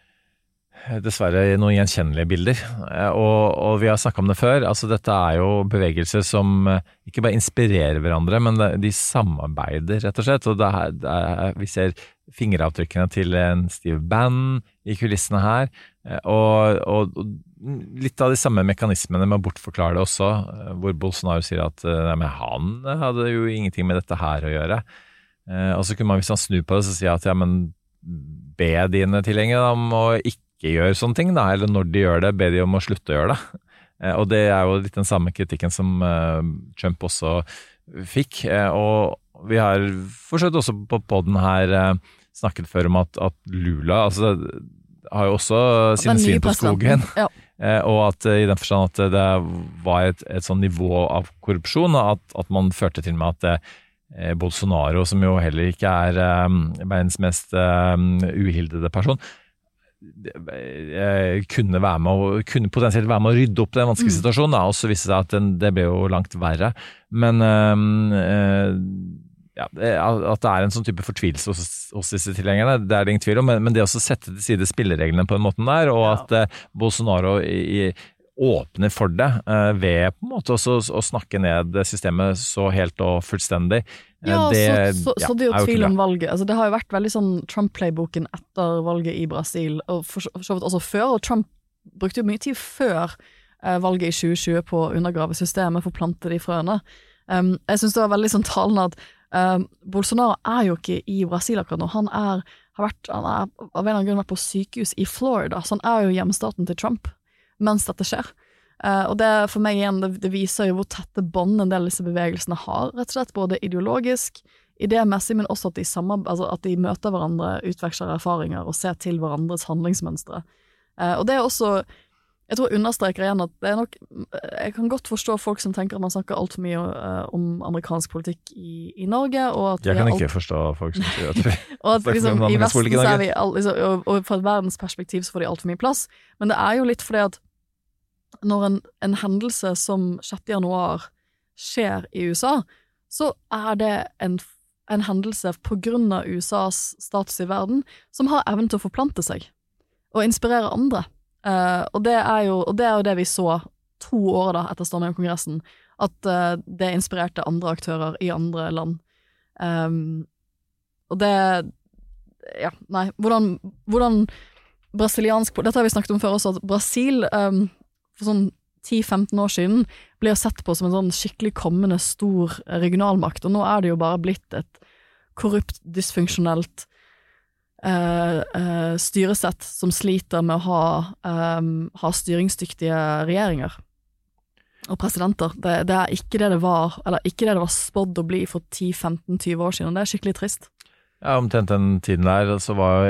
dessverre noen gjenkjennelige bilder. Eh, og, og vi har snakka om det før. altså Dette er jo bevegelser som eh, ikke bare inspirerer hverandre, men de samarbeider, rett og slett. Og det er, det er, vi ser fingeravtrykkene til en Steve Bann i kulissene her. Og, og, og, litt av de samme mekanismene med å bortforklare det også, hvor Bolsonaro sier at nei, han hadde jo ingenting med dette her å gjøre. Og så kunne man, hvis han snur på det, så si at ja, men be dine tilhengere om å ikke ikke gjør sånne ting, da, eller når de gjør det, ber de om å slutte å gjøre det. Eh, og det er jo litt den samme kritikken som eh, Trump også fikk. Eh, og vi har forsøkt også på poden her snakket før om at, at Lula altså, har jo også sine svin på skogen. Ja. Og at i den forstand at det var et, et sånn nivå av korrupsjon, at, at man førte til med at Bolsonaro, som jo heller ikke er verdens mest uhildede person, kunne, være med å, kunne potensielt være med å rydde opp den vanskelige mm. situasjonen. Da. Og så viste det seg at den, det ble jo langt verre. Men øh, ja, at det er en sånn type fortvilelse hos, hos, disse tilhengerne, det er det ingen tvil om. Men, men, det å sette til side spillereglene på den måten der, og ja. at eh, Bolsonaro i, åpner for det uh, ved på en måte også å snakke ned systemet så helt og fullstendig. Uh, ja, det, så, så, ja, så det er jo tvil om valget. Altså, det har jo vært veldig sånn Trump-playboken etter valget i Brasil, og for så vidt også før. Og Trump brukte jo mye tid før uh, valget i 2020 på å undergrave systemet, for å plante de frøene. Um, jeg syns det var veldig sånn talende at Bolsonaro er jo ikke i Brasil akkurat nå. Han er, har vært, han er av en eller annen grunn vært på sykehus i Florida, så han er jo hjemstaten til Trump mens dette skjer. Uh, og det for meg igjen, det, det, viser jo hvor tette bånd en del av disse bevegelsene har, rett og slett, både ideologisk, idémessig, men også at de, altså at de møter hverandre, utveksler erfaringer og ser til hverandres handlingsmønstre. Uh, og det er også jeg tror jeg understreker igjen at det er nok Jeg kan godt forstå folk som tenker at man snakker altfor mye uh, om amerikansk politikk i, i Norge. Og at jeg kan ikke forstå folk som sier at vi at liksom, i Vesten så er vi all, liksom, og, og fra et verdensperspektiv så får de altfor mye plass. Men det er jo litt fordi at når en, en hendelse som 6. januar skjer i USA, så er det en, en hendelse på grunn av USAs status i verden som har evnen til å forplante seg og inspirere andre. Uh, og, det jo, og, det er jo, det vi så to år da etter stormingen av Kongressen, at uh, det inspirerte andre aktører i andre land. Um, og det Ja, nei, hvordan, hvordan brasiliansk Dette har vi snakket om før også, at Brasil um, for sånn 10-15 år siden ble sett på som en sånn skikkelig kommende stor regionalmakt, og nå er det jo bare blitt et korrupt, dysfunksjonelt eh, eh, styresett som sliter med å ha, um, ha styringsdyktige regjeringer og presidenter. Det, det, er ikke det det var, eller ikke det det var spådd å bli for 10-15-20 år siden, og det er skikkelig trist. Ja, omtrent den tiden der så var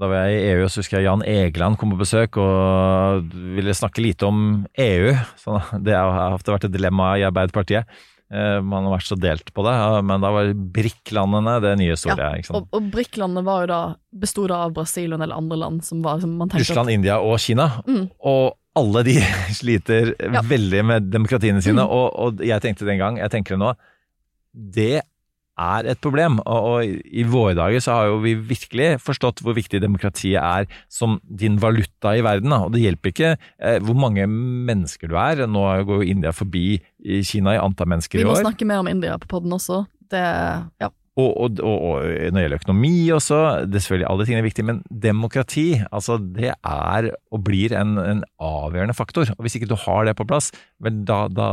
da var jeg i EU, så husker jeg Jan Egeland kom på besøk og ville snakke lite om EU. Så det har ofte vært et dilemma i Arbeiderpartiet. Eh, man har vært så delt på det, men da var BRIC-landene det nye store. Ja, og, og BRIC-landene var jo da besto av Brasil og en del andre land som var som man Russland, at, India og Kina. Mm. Og alle de sliter ja. veldig med demokratiene sine, mm. og, og, jeg tenkte den gang, jeg tenker det nå, det er et problem. Og, og, i våre dager så har jo vi virkelig forstått hvor viktig demokratiet er som din valuta i verden. Da. Og det hjelper ikke eh, hvor mange mennesker du er. Nå går jo India forbi i Kina i antall mennesker i år. Vi må snakke mer om India på poden også. Det, ja. Og, og, og, når det gjelder økonomi også, det selvfølgelig alle tingene er viktige, men demokrati, altså det er og blir en, en avgjørende faktor. Og hvis ikke du har det på plass, vel da, da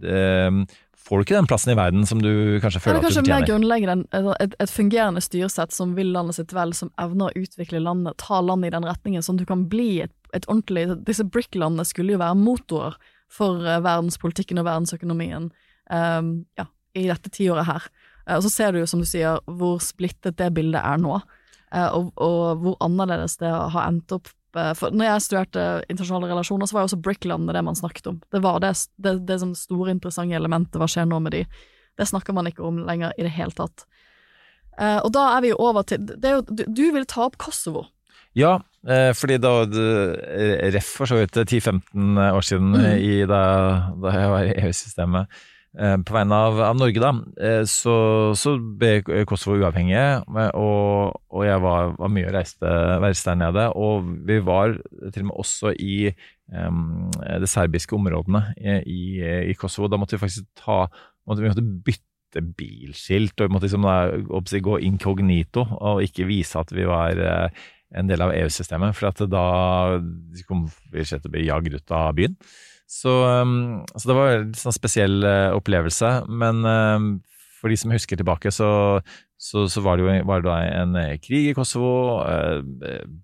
eh, får du ikke den plassen i verden som du kanskje føler at du kanskje mer grunnleggende en- et, et fungerende styresett som vil landet sitt vel, som evner å utvikle landet, ta landet i den retningen, sånn at du kan bli et, et ordentlig Disse BRIC-landene skulle jo være motorer for eh, verdenspolitikken og verdensøkonomien um, ja, i dette tiåret her. Eh, og så ser du jo, som du sier, hvor splittet det bildet er nå, eh, og, og hvor annerledes det har endt opp. Eh, For når jeg studerte internasjonale relasjoner, så var jo også BRIC-landene det man snakket om. Det var det, det, det som store, interessante elementet. Hva skjer nå med de? Det snakker man ikke om lenger i det hele tatt. Eh, og da er vi jo over til det jo, du, du vil ta opp Kosovo. Ja, eh, fordi da Ref for så vidt 10-15 år siden, Mm. eh, i, da, da jeg var i EU-systemet, eh, på vegne av, av Norge, da, eh, så, så ble Kosovo uavhengige, eh, og, og jeg var, var mye og reiste, reiste der nede. Og vi var til og med også i um, det serbiske områdene i, i, Kosovo. Da måtte vi faktisk ta måtte, Vi måtte bytte bilskilt, og vi måtte liksom da, gå inkognito og ikke vise at vi var eh, en del av EU-systemet, for da kom vi til å bli jagd ut av byen. Så, um, så det var en sånn spesiell eh, opplevelse, men um, for de som husker tilbake, så, så, så var det jo var det en eh, krig i Kosovo. Eh,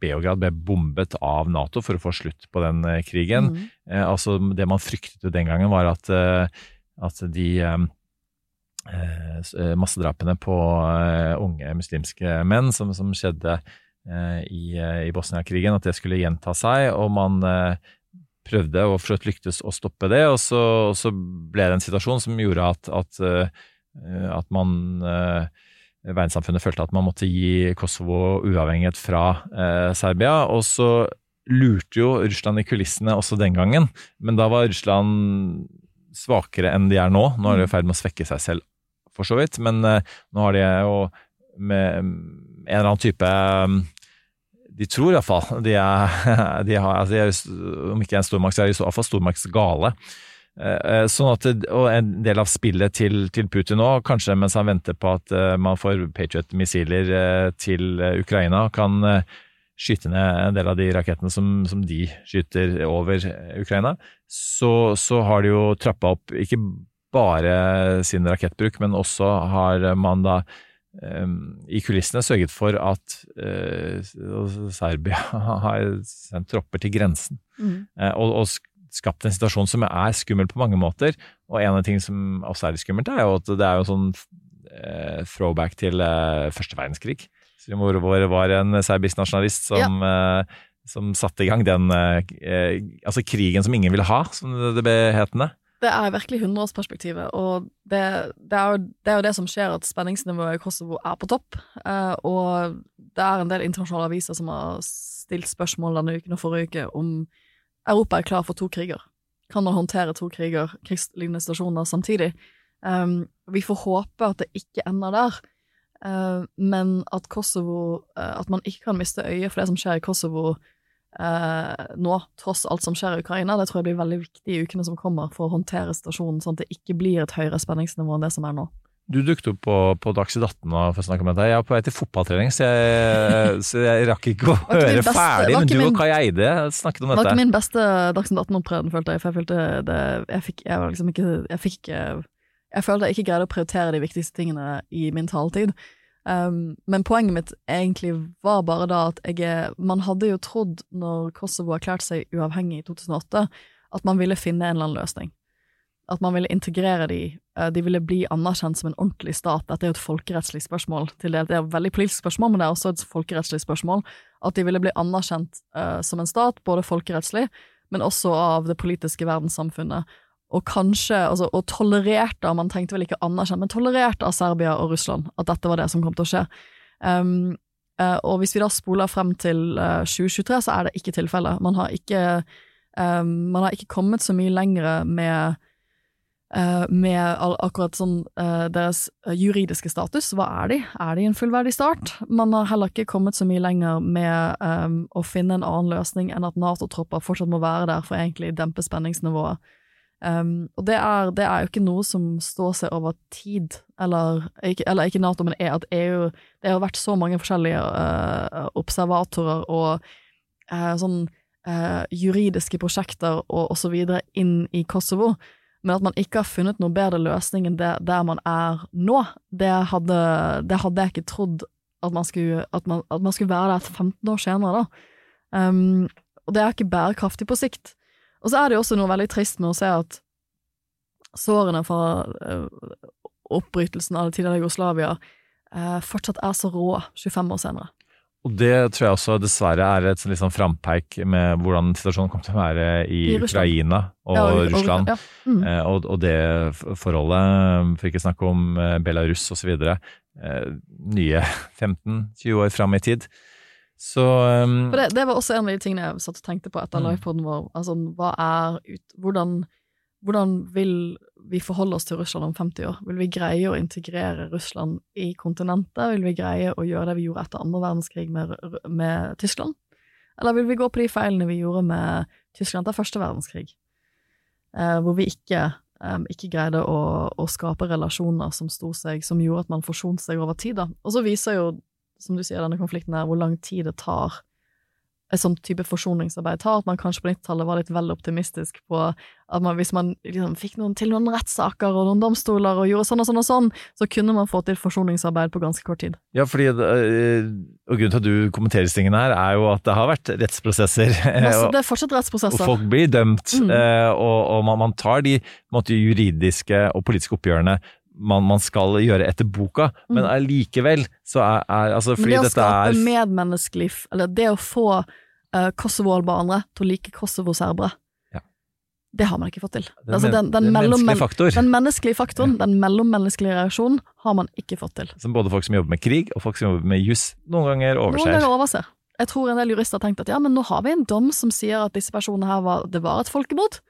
Beograd ble bombet av Nato for å få slutt på den krigen. Mm. Altså Det man fryktet den gangen, var at, at de eh, massedrapene på unge muslimske menn som, som skjedde i, i Bosnia-krigen, at det skulle gjenta seg. Og man prøvde og for så vidt lyktes å stoppe det, og så, og så ble det en situasjon som gjorde at, at, eh, at man eh, Verdenssamfunnet følte at man måtte gi Kosovo uavhengighet fra eh, Serbia. Og så lurte jo Russland i kulissene også den gangen, men da var Russland svakere enn de er nå. Nå er de i ferd med å svekke seg selv, for så vidt, men eh, nå har de jo med en eller annen type um, De tror iallfall de er, de har, altså de er, Om ikke en stormakt, så er de i så fall stormaktsgale. Eh, eh, Sånn at, og En del av spillet til, til Putin nå, kanskje mens han venter på at eh, man får Patriot-missiler til Ukraina, kan skyte ned en del av de rakettene som, som de skyter over Ukraina, så, så har de jo trappa opp ikke bare sin rakettbruk, men også har man da i kulissene sørget for at eh, Serbia har sendt tropper til grensen. Mm. Eh, og, og skapt en situasjon som er skummel på mange måter. Og en av de tingene som også er litt skummelt, er jo at det er jo sånn eh, throwback til første verdenskrig. Hvor, det var en serbisk nasjonalist som, ja. som satte i gang den altså krigen som ingen ville ha, som det ble hetende. Det er virkelig hundreårsperspektivet, og det, det, er jo, det er jo det som skjer, at spenningsnivået i Kosovo er på topp. Eh, og det er en del internasjonale aviser som har stilt spørsmål denne uken og forrige uke om Europa er klar for to kriger. Kan man håndtere to kriger, krigslignende stasjoner, samtidig? Um, vi får håpe at det ikke ender der, eh, men at Kosovo eh, At man ikke kan miste øyet for det som skjer i Kosovo eh, nå, tross alt som skjer i Ukraina. Det tror jeg blir veldig viktig i ukene som kommer for å håndtere stasjonen sånn at det ikke blir et høyere spenningsnivå enn det som er nå. Du dukket opp på, på Dagsnytt 18 nå for å snakke om dette. Jeg var på vei til fotballtrening, så jeg, så jeg rakk ikke å min høre beste- ferdig. Men du du og Kai Eide snakket om dette. Det var ikke min beste Dagsnytt 18-opptreden, følte jeg, for jeg følte det Jeg fikk Jeg var liksom ikke Jeg fikk ikke Jeg følte jeg ikke greide å prioritere de viktigste tingene i min taletid. Um, men poenget mitt egentlig var bare da at jeg Man hadde jo trodd, når Kosovo erklærte seg uavhengig i 2008, at man ville finne en eller annen løsning. At man ville integrere de, eh, de ville bli anerkjent som en ordentlig stat. Dette er jo et folkerettslig spørsmål. Til det. det er et veldig politisk spørsmål, men det er også et folkerettslig spørsmål. At de ville bli anerkjent uh, som en stat, både folkerettslig, men også av det politiske verdenssamfunnet. Og kanskje, altså, og tolerert av, man tenkte vel ikke anerkjent, men tolerert av Serbia og Russland, at dette var det som kom til å skje. Um, uh, og hvis vi da spoler frem til uh, 2023, så er det ikke tilfellet. Man har ikke, um, man har ikke kommet så mye lenger med uh, med all, akkurat sånn eh, deres eh, juridiske status. Hva er de? Er de en fullverdig start? Man har heller ikke kommet så mye lenger med um, å finne en annen løsning enn at Nato-tropper fortsatt må være der for egentlig dempe spenningsnivået. Um, og det er, det er jo ikke noe som står seg over tid, eller eller ikke Nato, men er at EU Det har vært så mange forskjellige uh, observatorer og uh, sånn uh, juridiske prosjekter og osv. inn i Kosovo, men at man ikke har funnet noe bedre løsning enn det der man er nå, det hadde, det hadde jeg ikke trodd at man skulle, at man, at man skulle være der 15 år senere, da. Um, og det er ikke bærekraftig på sikt. Og så er det jo også noe veldig trist med å se at sårene fra uh, oppbrytelsen av det tidligere Jugoslavia uh, fortsatt er så rå 25 år senere. Og det tror jeg også dessverre er et liksom sånn frampeik med hvordan situasjonen kommer til å være i, I Ukraina og, Ja, og- Russland. ja. Mm. Eh, og, og det forholdet, for ikke å snakke om eh, Belarus osv., eh, nye 15-20 år fram i tid. Så um, det, det var også en av de tingene jeg satt og tenkte på etter Mm. livepoden vår. Altså, hva er ut, hvordan, hvordan vil vi forholde oss til Russland om 50 år? Vil vi greie å integrere Russland i kontinentet? Vil vi greie å gjøre det vi gjorde etter andre verdenskrig med, med Tyskland? Eller vil vi gå på de feilene vi gjorde med Tyskland etter første verdenskrig? Eh, hvor vi ikke, eh, ikke greide å, å skape relasjoner som sto seg, som gjorde at man forsonte seg over tid. Da. Og så viser jo som du sier, denne konflikten her, hvor lang tid det tar et sånt type forsoningsarbeid tar, at man kanskje på 90-tallet var litt vel optimistisk på at man, hvis man liksom fikk noen, til noen rettssaker og noen domstoler og gjorde sånn og sånn og sånn, så kunne man få til forsoningsarbeid på ganske kort tid. Ja, fordi, eh, og grunnen til at du kommenterer disse tingene her, er jo at det har vært rettsprosesser. Altså, det er fortsatt rettsprosesser. og folk blir dømt, Mm. eh, og, og man, man tar de måte, juridiske og politiske oppgjørene man, man skal gjøre etter boka, men allikevel så er, er altså, fordi dette er det å skape er medmenneskelig Eller det å få uh, kosovo-albanere til å like kosovo-serbere, Ja. det har man ikke fått til. den, Altså, den, den, den mellom, menneskelige den menneskelige faktoren, den mellommenneskelige reaksjonen, har man ikke fått til. Som både folk som jobber med krig, og folk som jobber med juss, noen ganger Noen overser. ganger overser. Jeg tror en del jurister har tenkt at ja, men nå har vi en dom som sier at disse personene her var, det var et folkemord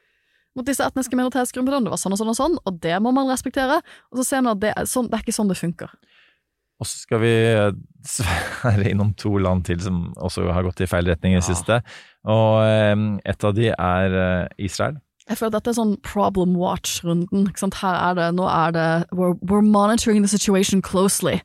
mot disse etniske minoritetsgruppene, det var sånn og sånn og sånn, og det må man respektere. Og så ser man at det er, sånn, det er ikke sånn det funker. Og så skal vi dessverre innom to land til som også har gått i feil retning i det siste. Og eh, et av de er eh, Israel. Jeg føler at dette er sånn problem watch-runden. ikke sant? Her er det, nå er det we're, we're monitoring the situation closely.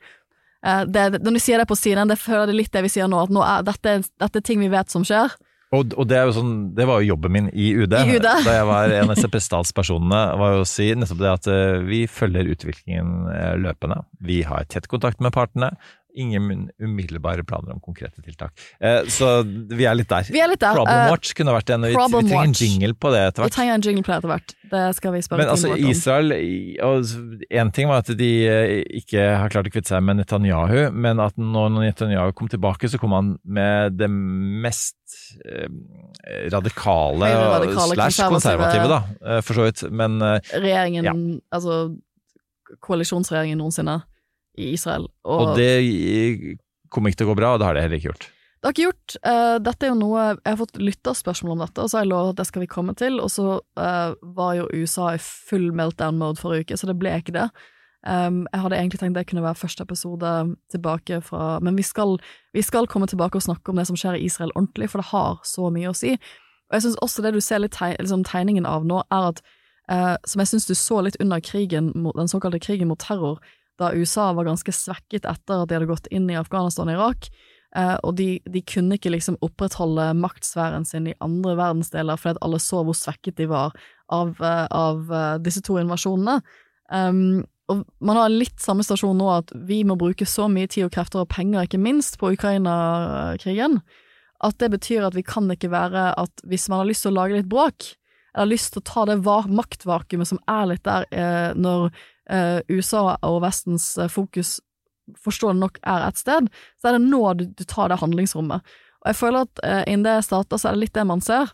Eh, det, når du sier det på siden, det føler jeg litt det vi sier nå, at nå er, dette, dette er ting vi vet som skjer. Og, og det, sånn, det var jo jobben min i UD, I UD. da jeg var en av disse statspersonene, var jo å si nettopp det at eh, vi følger utviklingen eh, løpende. Vi har tett kontakt med partene. Ingen umiddelbare planer om konkrete tiltak. Eh, så vi er litt der. Vi er litt der. Problem Eh, Watch kunne vært en Vi, vi trenger en jingle på det etter Vi trenger en jingle på det etter hvert. Det skal vi spørre Men altså. Israel Én ting var at de eh, ikke har klart å kvitte seg med Netanyahu, men at når Netanyahu kom tilbake, så kom han med det mest eh, radikale, Høyreradikale, slash konservative- da, for så vidt. Men regjeringen, Ja. altså koalisjonsregjeringen noensinne i Israel. Og, Og det kommer ikke til å gå bra, og det har det heller ikke gjort. det har ikke gjort. Uh, dette er jo noe Jeg har fått lytterspørsmål om dette, og så har jeg lovet at det skal vi komme til. Og så uh, var jo USA i full meltdown-mode forrige uke, så det ble ikke det. Um, jeg hadde egentlig tenkt det kunne være første episode tilbake fra Men vi skal, vi skal komme tilbake og snakke om det som skjer i Israel ordentlig, for det har så mye å si. Og jeg syns også det du ser litt teg, liksom tegningen av nå, er at uh, Som jeg syns du så litt under krigen, den såkalte krigen mot terror, da USA var ganske svekket etter at de hadde gått inn i Afghanistan og Irak. eh, og de, de kunne ikke liksom opprettholde maktsfæren sin i andre verdensdeler fordi at alle så hvor svekket de var av, eh, av eh, disse to invasjonene. Um, og man har litt samme stasjon nå, at vi må bruke så mye tid og krefter og penger, ikke minst, på Ukraina-krigen, at det betyr at vi kan ikke være at hvis man har lyst til å lage litt bråk, eller har lyst til å ta det maktvakuumet som er litt der når eh, USA og Vestens eh, fokus forståelig nok er et sted, så er det nå du, du tar det handlingsrommet. Og jeg føler at eh, innen det starter, så er det litt det man ser.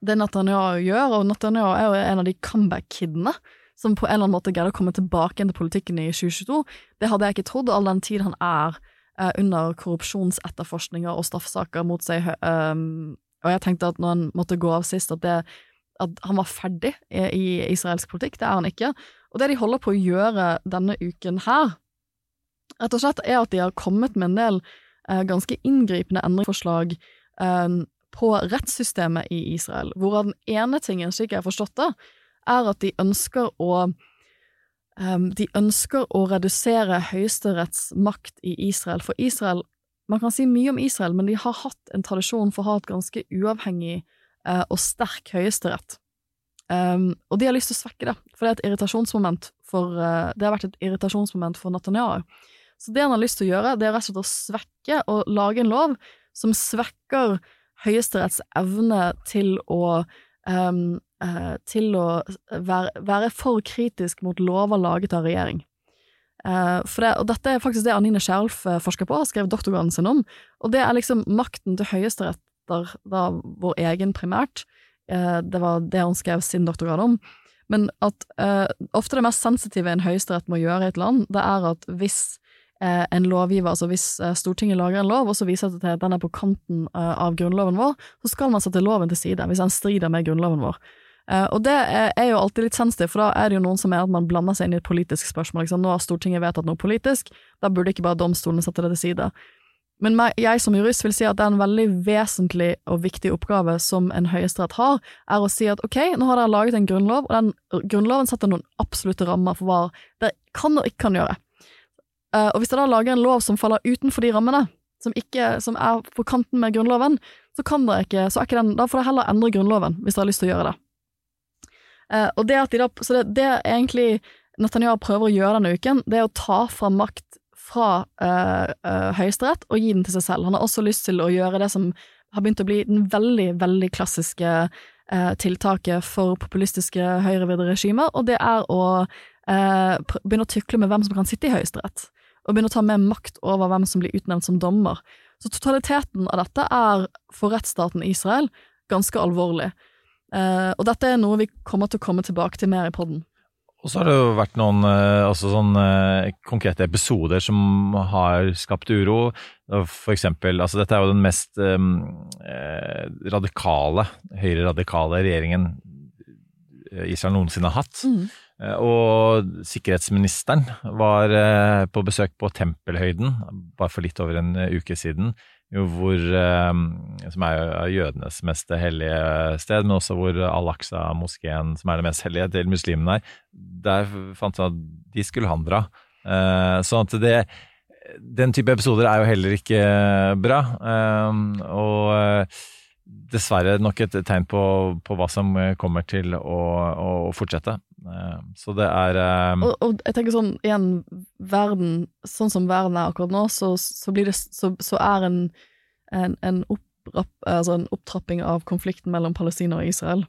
Det Netanyahu gjør, og Netanyahu er jo en av de comeback-kidene som på en eller annen måte greide å komme tilbake til politikken i 2022. Det hadde jeg ikke trodd, all den tid han er eh, under korrupsjonsetterforskninger og straffesaker mot seg. Um, og jeg tenkte at når han måtte gå av sist, at, det, at han var ferdig i, israelsk politikk. Det er han ikke. Og det de holder på å gjøre denne uken her, rett og slett er at de har kommet med en del eh, ganske inngripende endringsforslag eh, på rettssystemet i Israel. Hvorav den ene tingen, slik jeg har forstått det, er at de ønsker å um, De ønsker å redusere Høyesteretts makt i Israel. For Israel Man kan si mye om Israel, men de har hatt en tradisjon for å ha et ganske uavhengig og sterk høyesterett. Um, og de har lyst til å svekke det, for det er et irritasjonsmoment for uh, Det har vært et irritasjonsmoment for Netanyahu. Så det han har lyst til å gjøre, det er rett og slett å svekke og lage en lov som svekker Høyesteretts evne til å um, uh, til å være, være, for kritisk mot lover laget av regjering. Uh, det, og dette er faktisk det Anine Skjerf forsker på, har skrevet doktorgraden sin om, og det er liksom makten til høyesteretter, da vår egen primært, Eh, det var det hun skrev sin doktorgrad om, men at ofte det mest sensitive en høyesterett må gjøre i et land, det er at hvis en lovgiver, altså hvis Stortinget lager en lov, og så viser det til at den er på kanten av grunnloven vår, så skal man sette loven til side, hvis den strider med grunnloven vår. Uh, og det er, jo alltid litt sensitivt, for da er det jo noen som er at man blander seg inn i et politisk spørsmål. Liksom. Nå har Stortinget vedtatt noe politisk, da burde ikke bare domstolene sette det til side. Men jeg som jurist vil si at det er en veldig vesentlig og viktig oppgave som en høyesterett har, er å si at ok, nå har dere laget en grunnlov, og den grunnloven setter noen absolutte rammer for hva dere kan og ikke kan gjøre. Uh, og hvis dere da lager en lov som faller utenfor de rammene, som, ikke, som er på kanten med grunnloven, så kan dere ikke, så er ikke den, da får dere heller endre grunnloven hvis dere har lyst til å gjøre det. Uh, og det at de da, så det, det er egentlig Netanyahu prøver å gjøre denne uken, det er å ta fra makt fra uh, uh, Høyesterett og gi den til seg selv. Han har også lyst til å gjøre det som har begynt å bli den veldig, veldig klassiske uh, tiltaket for populistiske høyrevridde regimer, og det er å begynne å tykle med hvem som kan sitte i Høyesterett, og begynne å ta mer makt over hvem som blir utnevnt som dommer. Så totaliteten av dette er for rettsstaten Israel ganske alvorlig. Og dette er noe vi kommer til å komme tilbake til mer i poden. Og så har det jo vært noen uh, sånne, uh, konkrete episoder som har skapt uro. For eksempel, altså dette er jo den mest eh, radikale, høyreradikale regjeringen Israel noensinne har hatt. Mm. Og sikkerhetsministeren var på besøk på Tempelhøyden bare for litt over en uke siden hvor, ehm, som er jødenes mest hellige sted, men også hvor Al-Aqsa-moskeen, som er det mest hellige til muslimene, er. Der fant han at de skulle han dra. Eh, sånn at det Den type episoder er jo heller ikke bra. Ehm, og eh, dessverre nok et tegn på, på hva som kommer til å, å fortsette. Ehm, så det er um... og, og, jeg tenker sånn, igjen, verden, sånn som verden er akkurat nå, så, så, det, så, så er en, en, en, opprapp, altså en, opptrapping av konflikten mellom Palestina og Israel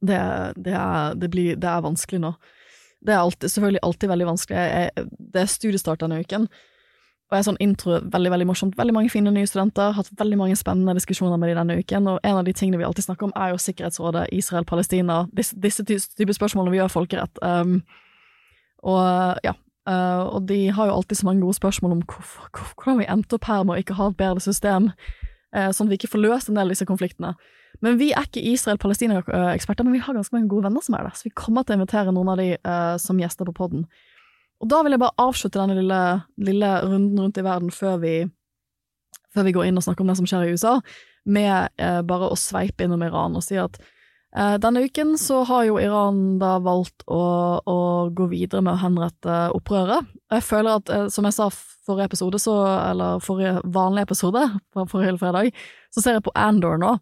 det, det, er, det, blir, er vanskelig nå. Det er alltid, selvfølgelig alltid veldig vanskelig. Jeg, det er studiestart denne uken. Og jeg er sånn intro, veldig veldig morsomt. Veldig mange fine nye studenter. Hatt veldig mange spennende diskusjoner med dem denne uken. Og en av de tingene vi alltid snakker om, er jo Sikkerhetsrådet, Israel-Palestina. Disse, disse typer spørsmålene vi gjør folkerett. Um, og ja. Uh, og de har jo alltid så mange gode spørsmål om hvorfor, hvordan vi endte opp her med å ikke ha et bedre system, uh, sånn at vi ikke får løst en del av disse konfliktene. Men vi er ikke Israel-Palestina-eksperter, men vi har ganske mange gode venner som er det, så vi kommer til å invitere noen av de uh, som gjester på poden. Og da vil jeg bare avslutte denne lille, lille runden rundt i verden før vi, før vi, går inn og snakker om det som skjer i USA, med eh, bare å sveipe innom Iran og si at eh, denne uken så har jo Iran da valgt å, å, gå videre med å henrette opprøret. Jeg føler at, eh, som jeg sa forrige episode, så, eller forrige vanlige episode, fra forrige fredag, så ser jeg på Andor nå,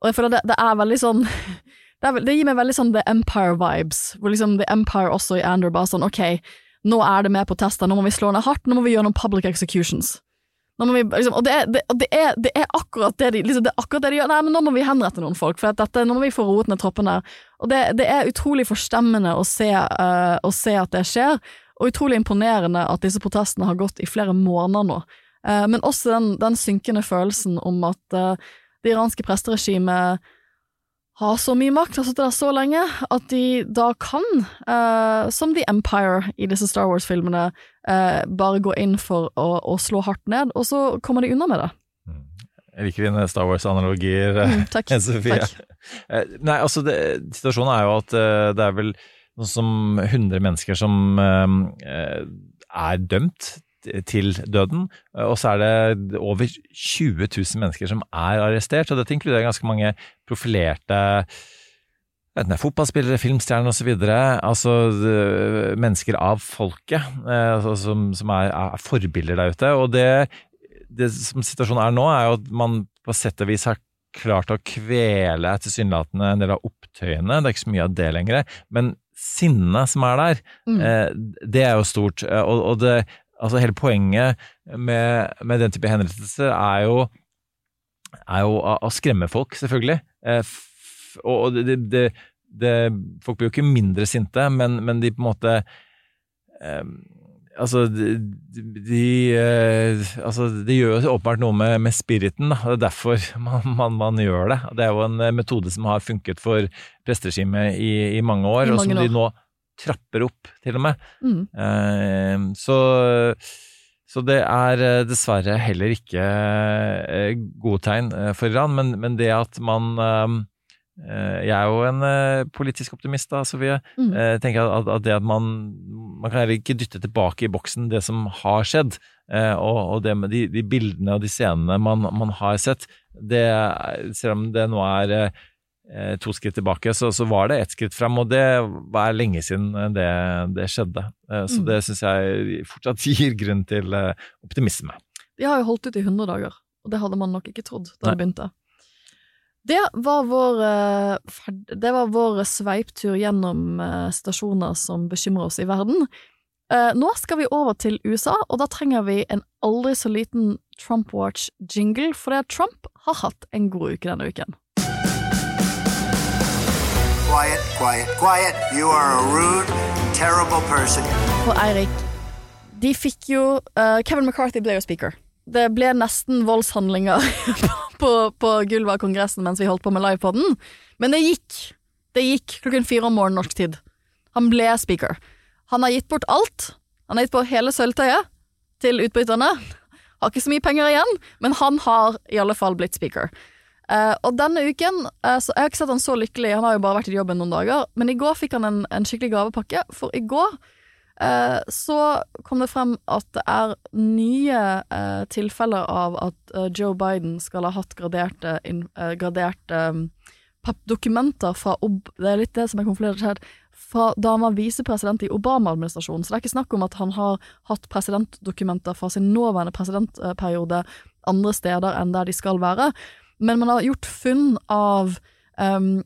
og jeg føler det, det er veldig sånn det, er, det, gir meg veldig sånn The Empire-vibes, hvor liksom The Empire også i Andor bare sånn ok, nå er det med på tester, nå må vi slå ned hardt, nå må vi gjøre noen public executions. Vi, liksom, og, det er, det, det, er, det, er, akkurat det de, liksom, akkurat de gjør. Nei, men nå må vi henrette noen folk, for dette, nå må vi få roet ned troppene. Og det, er utrolig forstemmende å se, uh, å se, at det skjer, og utrolig imponerende at disse protestene har gått i flere måneder nå. Uh, men også den, den, synkende følelsen om at uh, det iranske presteregimet har så mye makt, har sittet der så lenge, at de da kan, uh, som The Empire i disse Star Wars-filmene, uh, bare gå inn for å, å, slå hardt ned, og så kommer de unna med det. Mm. Jeg liker dine Star Wars-analogier, mm, takk, Sofie. Takk. Nei, altså, det, situasjonen er jo at det er vel noe som 100 mennesker som er dømt til døden. Og så er det over 20 000 mennesker som er arrestert, og dette inkluderer ganske mange profilerte enten det er fotballspillere, filmstjerner osv. Altså mennesker av folket eh, altså, som, som er, er forbilder der ute. Og det, det som situasjonen er nå, er jo at man på sett og vis har klart å kvele tilsynelatende en del av opptøyene. Det er ikke så mye av det lenger. Men sinnet som er der, Mm. eh, det er jo stort. Eh, Og, og det, altså hele poenget med, med den type henrettelser er jo, er jo å, å skremme folk, selvfølgelig. Eh, og det, det, det, folk blir jo ikke mindre sinte, men, men de på en måte eh, Altså, de, de, eh, altså, det gjør jo åpenbart noe med, med spiriten. Da. Det er derfor man, man, man gjør det. Det er jo en metode som har funket for presteregimet i, i mange år, I og som de nå trapper opp, til og med. Mm. Eh, så, så det er eh, dessverre heller ikke eh, gode tegn eh, for Iran, men, men det at man eh, eh, Jeg er jo en politisk optimist, da, Sofie. Mm. Eh, tenker at, at det at man Man kan heller ikke dytte tilbake i boksen det som har skjedd. Eh, og, og det med de, de bildene og de scenene man, man har sett, det, selv om det nå er to skritt tilbake, så, så var det ett skritt fram, og det var lenge siden det, det skjedde. Eh, Så Mm. det syns jeg fortsatt gir grunn til eh, optimisme. De har jo holdt ut i 100 dager, og det hadde man nok ikke trodd da det begynte. Det var vår, eh, det var vår sveiptur gjennom eh, stasjoner som bekymrer oss i verden. Eh, Nå skal vi over til USA, og da trenger vi en aldri så liten Trump Watch-jingle, fordi at Trump har hatt en god uke denne uken. Quiet, quiet, quiet. You are a rude, terrible person. Og Eirik, de fikk jo uh, Kevin McCarthy ble jo speaker. Det ble nesten voldshandlinger på, på gulvet av Kongressen mens vi holdt på med livepodden, men det gikk. Det gikk klokken fire om morgenen norsk tid. Han ble speaker. Han har gitt bort alt. Han har gitt bort hele sølvtøyet til utbryterne. Har ikke så mye penger igjen, men han har i alle fall blitt speaker. Eh, og denne uken uh, så Jeg har ikke sett han så lykkelig, han har jo bare vært i jobben noen dager, men i går fikk han en, en skikkelig gavepakke, for i går uh, så kom det frem at det er nye tilfeller av at Joe Biden skal ha hatt graderte, in, graderte um, dokumenter fra Ob Det er litt det som er konfliktert her. Fra da han var visepresident i Obama-administrasjonen. Så det er ikke snakk om at han har hatt presidentdokumenter fra sin nåværende presidentperiode andre steder enn der de skal være. Men man har gjort funn av um,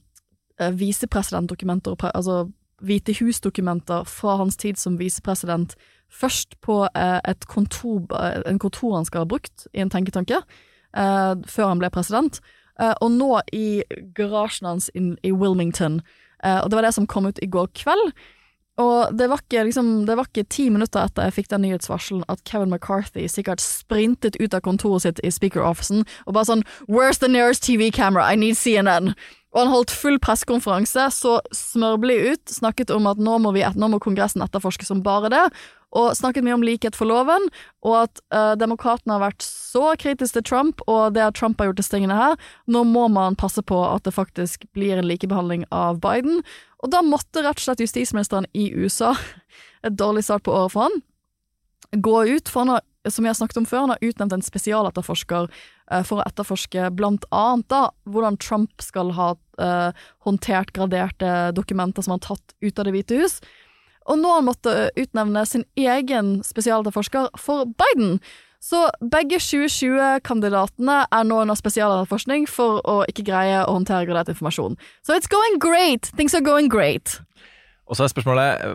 visepresidentdokumenter, altså Hvite hus-dokumenter fra hans tid som visepresident, først på eh, kontor, eh, en kontor han skal ha brukt i en tenketanke, uh, før han ble president, uh, og nå i garasjen hans in, i Wilmington. Uh, og det var det som kom ut i går kveld. Og det var, ikke, liksom, det var ikke ti minutter etter jeg fikk den nyhetsvarselen at Kevin McCarthy sikkert sprintet ut av kontoret sitt i speaker-officen og bare sånn Where's the nearest TV camera? I need CNN. Og han holdt full pressekonferanse, så smørblid ut, snakket om at nå må, vi, nå må Kongressen etterforske som bare det, og snakket mye om likhet for loven, og at uh, demokratene har vært så kritiske til Trump, og det at Trump har gjort disse tingene her, nå må man passe på at det faktisk blir en likebehandling av Biden. Og da måtte rett og slett justisministeren i USA, et dårlig start på året for han, gå ut, for han har, som jeg snakket om før, han har utnevnt en spesialetterforsker eh, for å etterforske blant annet da, hvordan Trump skal ha uh, håndtert graderte dokumenter som han har tatt ut av Det hvite hus. Og nå har han måttet utnevne sin egen spesialetterforsker for Biden. Så begge 2020-kandidatene er nå under spesialetterforskning for å ikke greie å håndtere gradert informasjon. So it's going great! Things are going great! Og så er spørsmålet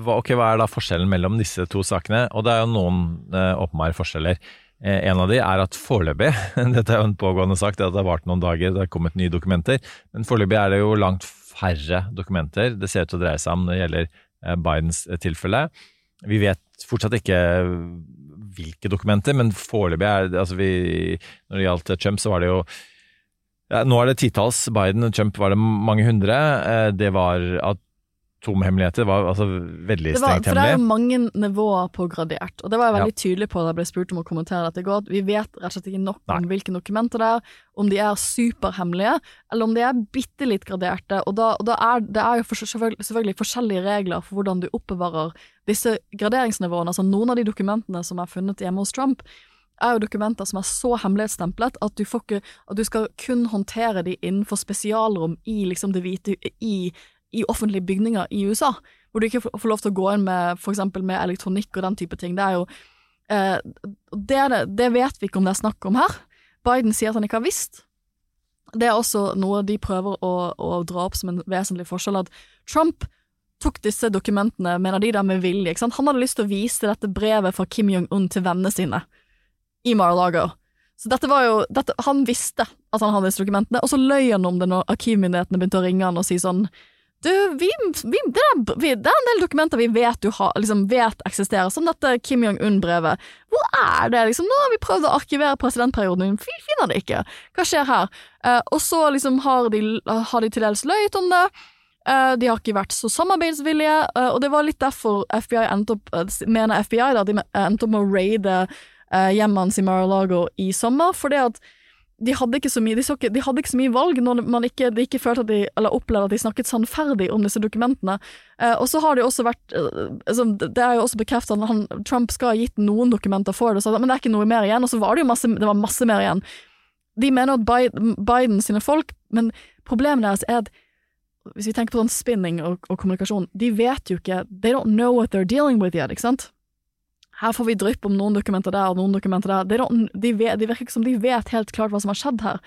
hva, okay, hva er da forskjellen mellom disse to sakene? Og det er jo noen eh, åpenbare forskjeller. Eh, en av de er at foreløpig, dette er jo en pågående sak, det det har vart noen dager, det har kommet nye dokumenter, men foreløpig er det jo langt færre dokumenter det ser ut til å dreie seg om når det gjelder eh, Bidens eh, tilfelle. Vi vet fortsatt ikke hvilke dokumenter, men foreløpig er det altså vi, Når det gjaldt Trump, så var det jo ja, Nå er det titalls. Biden og Trump var det mange hundre. Eh, Det var at atomhemmeligheter var altså veldig Det, var, strengt for det er jo mange nivåer på gradert, og det var jeg veldig tydelig på da jeg ble spurt om å kommentere dette i går. Vi vet rett og slett ikke nok om hvilke dokumenter det er, om de er superhemmelige, eller om de er bitte litt graderte. Og da, og da er det er jo for, selvfølgelig, forskjellige regler for hvordan du oppbevarer disse graderingsnivåene. Altså noen av de dokumentene som er funnet hjemme hos Trump, er jo dokumenter som er så hemmelighetsstemplet at du, får ikke, at du skal kun håndtere de innenfor spesialrom i liksom det hvite i, i offentlige bygninger i USA, hvor du ikke får lov til å gå inn med eksempel med elektronikk og den type ting. Det er jo eh, det, er det, det vet vi ikke om det er snakk om her. Biden sier at han ikke har visst. Det er også noe de prøver å, å dra opp som en vesentlig forskjell, at Trump tok disse dokumentene, mener de da med vilje. Ikke sant? Han hadde lyst til å vise dette brevet fra Kim Jong-un til vennene sine i Mar-a-Lago. Så dette var jo, dette, Han visste at han hadde disse dokumentene, og så løy han om det når arkivmyndighetene begynte å ringe han og si sånn Du, vi, vi, det, er, vi, det er en del dokumenter vi vet du ha, liksom vet eksisterer, som dette Kim Jong-un-brevet. Hvor er det, liksom? Nå har vi prøvd å arkivere presidentperioden men vi finner det ikke. Hva skjer her? Eh, og så liksom har de, har de til dels løyet om det. Eh, de har ikke vært så samarbeidsvillige, eh, og det var litt derfor FBI endte opp, eh, mener FBI da, de endte opp med å raide uh, hjemmet hans i Mar-a-Lago i sommer, fordi at de hadde ikke så mye, de ikke, de hadde ikke så mye valg når man ikke, de ikke følte at de, eller opplevde at de snakket sannferdig om disse dokumentene. Eh, og så har det jo også vært eh, altså, Det er jo også bekreftet at han, Trump skal ha gitt noen dokumenter for det, så, men det er ikke noe mer igjen. Og så var det jo masse, det var masse mer igjen. De mener at Biden, Biden sine folk, men problemet deres er at hvis vi tenker på sånn spinning og, og kommunikasjon, de vet jo ikke They don't know what they're dealing with yet, ikke sant? Her får vi drypp om noen dokumenter der og noen dokumenter der. De, de, vet, de virker ikke som de vet helt klart hva som har skjedd her.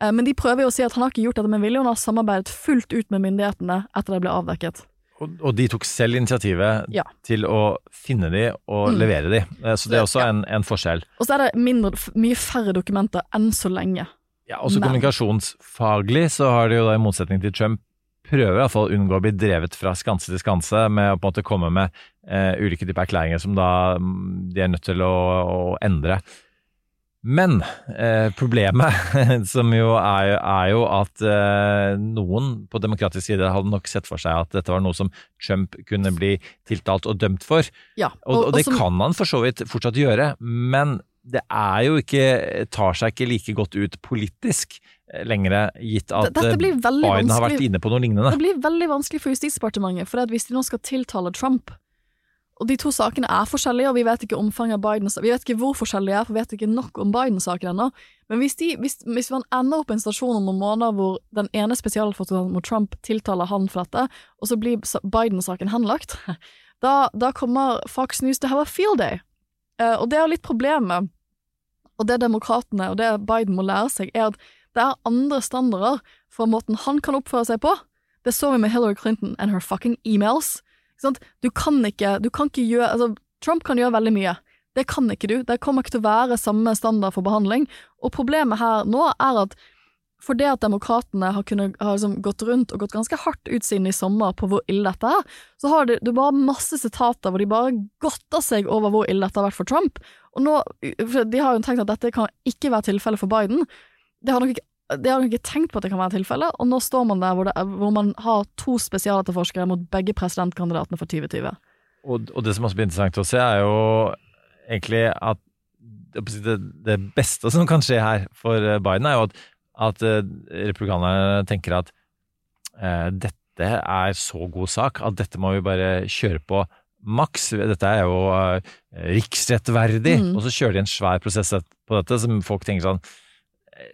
Eh, Men de prøver jo å si at han har ikke gjort dette med vilje, han har samarbeidet fullt ut med myndighetene etter det ble avdekket. Og, og de tok selv initiativet Ja. til å finne de og Mm. levere de. Eh, Så det er også Ja. en, en forskjell. Og så er det mindre, mye færre dokumenter enn så lenge. Ja, også Men- kommunikasjonsfaglig så har de jo da, i motsetning til Trump, prøver i hvert fall å unngå å bli drevet fra skanse til skanse med å på en måte komme med ulike typer erklæringer som da mm, de er nødt til å, å endre. Men eh, problemet, som jo er, er jo at eh, noen på demokratisk side hadde nok sett for seg at dette var noe som Trump kunne bli tiltalt og dømt for. Ja, Og, og det som- kan han for så vidt fortsatt gjøre, men det er jo ikke tar seg ikke like godt ut politisk eh, lenger, gitt at eh, Biden har vært inne på noe lignende. Det blir veldig vanskelig for Justisdepartementet, for at hvis de nå skal tiltale Trump Og de to sakene er forskjellige, og vi vet ikke omfanget av Biden, Vi vet ikke hvor forskjellige de er, for vi vet ikke nok om Biden-saken ennå. Men hvis, de, hvis, hvis man ender opp i en stasjon om noen måneder hvor den ene spesialfotografen mot Trump tiltaler han for dette, og så blir sa- Biden-saken henlagt, da, da kommer Fox News til å ha field day. Eh, og det er jo litt problemet, og det demokratene og det Biden må lære seg, er at det er andre standarder for måten han kan oppføre seg på. Det så vi med Hillary Clinton and her fucking emails. Du kan ikke, du kan ikke gjøre altså, Trump kan gjøre veldig mye. Det kan ikke du. Det kommer ikke til å være samme standard for behandling. Og problemet her nå er at for det at demokratene har, kunnet, har liksom gått rundt og gått ganske hardt ut siden i sommer på hvor ille dette er, så har du bare masse sitater hvor de bare godter seg over hvor ille dette har vært for Trump. Og nå, De har jo tenkt at dette kan ikke være tilfellet for Biden. Det har nok ikke de har nok ikke tenkt på at det kan være tilfellet, og nå står man der hvor, det, er- hvor man har to spesialetterforskere mot begge presidentkandidatene for 2020. Og, og det som også blir interessant å se, er jo egentlig at det, det beste som kan skje her for eh, Biden, er jo at, at eh, republikanerne tenker at eh, dette er så god sak at dette må vi bare kjøre på maks. Dette er jo eh, riksrettverdig. Mm. Og så kjører de en svær prosess på dette som folk tenker sånn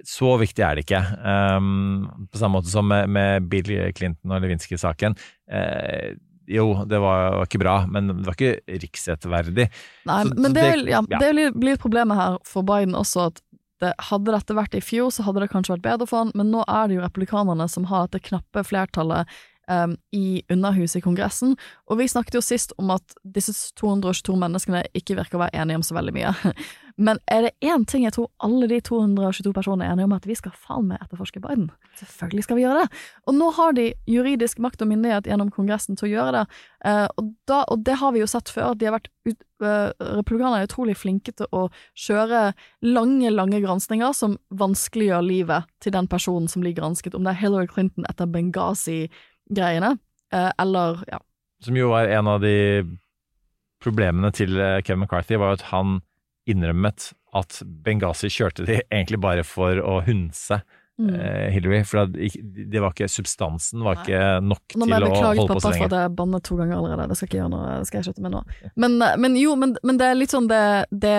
så viktig er det ikke. Um, på samme måte som med, med Bill Clinton og Lewinsky-saken. Uh, jo, det var ikke bra, men det var ikke riksrettverdig. Nei, Så- men så det, det- ja, ja. det blir problemet her for Biden også, at det, hadde dette vært i fjor, så hadde det kanskje vært bedre for han, men nå er det jo republikanerne som har dette knappe flertallet um, i Underhuset i Kongressen, og vi snakket jo sist om at disse 222 menneskene ikke virker å være enige om så veldig mye. Men er det én ting jeg tror alle de 222 personene er enige om, at vi skal faen meg etterforske Biden. Selvfølgelig skal vi gjøre det. Og nå har de juridisk makt og myndighet gjennom Kongressen til å gjøre det, Eh, og, da, og det har vi jo sett før, at de har vært ut, uh, Republikanerne er utrolig flinke til å kjøre lange, lange granskninger som vanskeliggjør livet til den personen som blir gransket, om det er Hillary Clinton etter Benghazi-greiene, uh, eller ja, som jo var en av de problemene til eh, Kevin McCarthy, var at han innrømmet at Benghazi kjørte de egentlig bare for å hunse Mm. eh, Hillary. For det var ikke substansen var ikke nok Nå til må jeg å beklage holde på pappa så for at lenge. jeg bannet to ganger allerede. Det skal jeg ikke gjøre noe, Det skal jeg slutte med nå. Men, men jo, men, men det er litt sånn det, det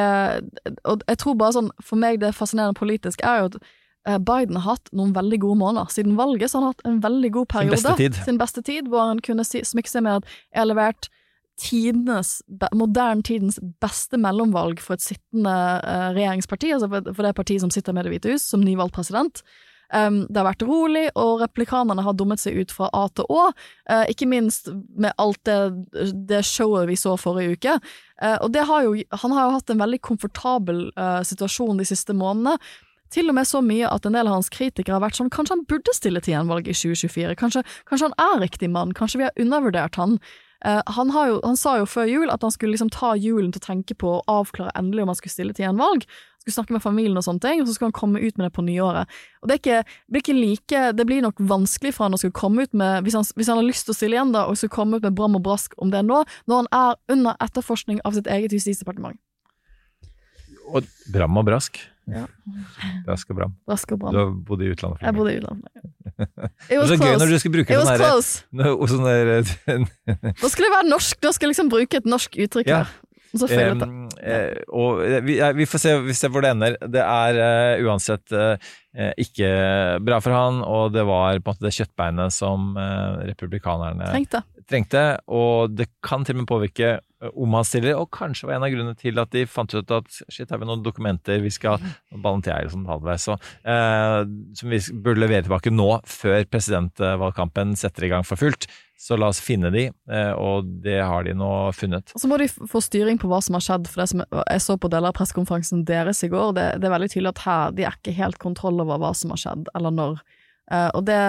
Og jeg tror bare sånn For meg det fascinerende politisk er jo at eh, Biden har hatt noen veldig gode måneder. Siden valget så han har hatt en veldig god Sin periode. beste tid. Sin beste tid, hvor han kunne si, smykke seg med at jeg har levert tidenes, moderne tidens beste mellomvalg for et sittende eh, regjeringsparti, altså for, det partiet som sitter med Det hvite hus, som nyvalgt president. Um, det har vært rolig, og replikanerne har dummet seg ut fra A til Å. uh, ikke minst med alt det, det showet vi så forrige uke. Uh, og har jo, han har jo hatt en veldig komfortabel uh, situasjon de siste månedene. Til og med så mye at en del av hans kritikere har vært sånn kanskje han burde stille til gjenvalg i 2024. Kanskje, kanskje han er riktig mann, kanskje vi har undervurdert han. Eh, han, jo, han sa jo før jul at han skulle liksom ta julen til å tenke på og avklare endelig om han skulle stille til gjenvalg. Skulle snakke med familien og sånne ting, og så skulle han komme ut med det på nyåret. Og det, ikke, blir ikke like, det blir nok vanskelig for han å skulle komme ut med, hvis han, hvis han har lyst til å stille igjen da, og skulle komme ut med bram og brask om det nå, når han er under etterforskning av sitt eget justisdepartement. Og Bram og Brask. Ja. Brask og Bram. Brask og Du bram. har bodd i utlandet. Jeg bodde i utlandet. Det was er så gøy når du skulle bruke sånn derre sånn der, Da skulle det være norsk, da skulle jeg liksom bruke et norsk uttrykk Ja. her. Og så føler jeg det. Um, eh, og eh, vi, ja, vi får se, vi ser hvor det ender. Det er uh, uansett eh, ikke bra for han, og det var på en måte det kjøttbeinet som uh, republikanerne trengte. trengte. Og det kan til og med påvirke om han stiller, og kanskje var en av grunnene til at de fant ut at shit, har vi noen dokumenter vi skal Ballen sånn liksom halvveis, så, eh, som vi burde levere tilbake nå, før presidentvalgkampen setter i gang for fullt. Så la oss finne de, eh, og det har de nå funnet. Og så må de få styring på hva som har skjedd, for det som jeg så på deler av pressekonferansen deres i går, det, det er veldig tydelig at her, de er ikke helt kontroll over hva som har skjedd, eller når. Eh, og det,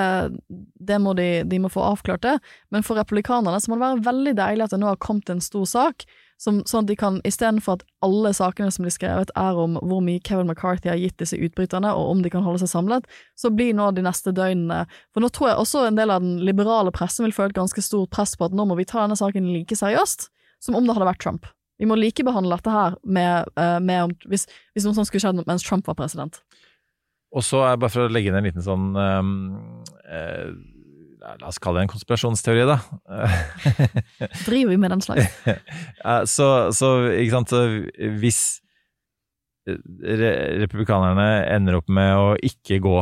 det må de, de må få avklart det, men for republikanerne så må det være veldig deilig at det nå har kommet en stor sak, som, sånn at de kan, istedenfor at alle sakene som blir skrevet er om hvor mye Kevin McCarthy har gitt disse utbryterne, og om de kan holde seg samlet, så blir nå de neste døgnene For nå tror jeg også en del av den liberale pressen vil føle et ganske stort press på at nå må vi ta denne saken like seriøst som om det hadde vært Trump. Vi må likebehandle dette her med, eh, med om, hvis, hvis noe sånt skulle skjedd mens Trump var president. Og så er bare for å legge inn en liten sånn um, eh, La oss kalle det en konspirasjonsteori, da. Driver vi med den slags? Eh, så, så ikke sant Hvis re republikanerne ender opp med å ikke gå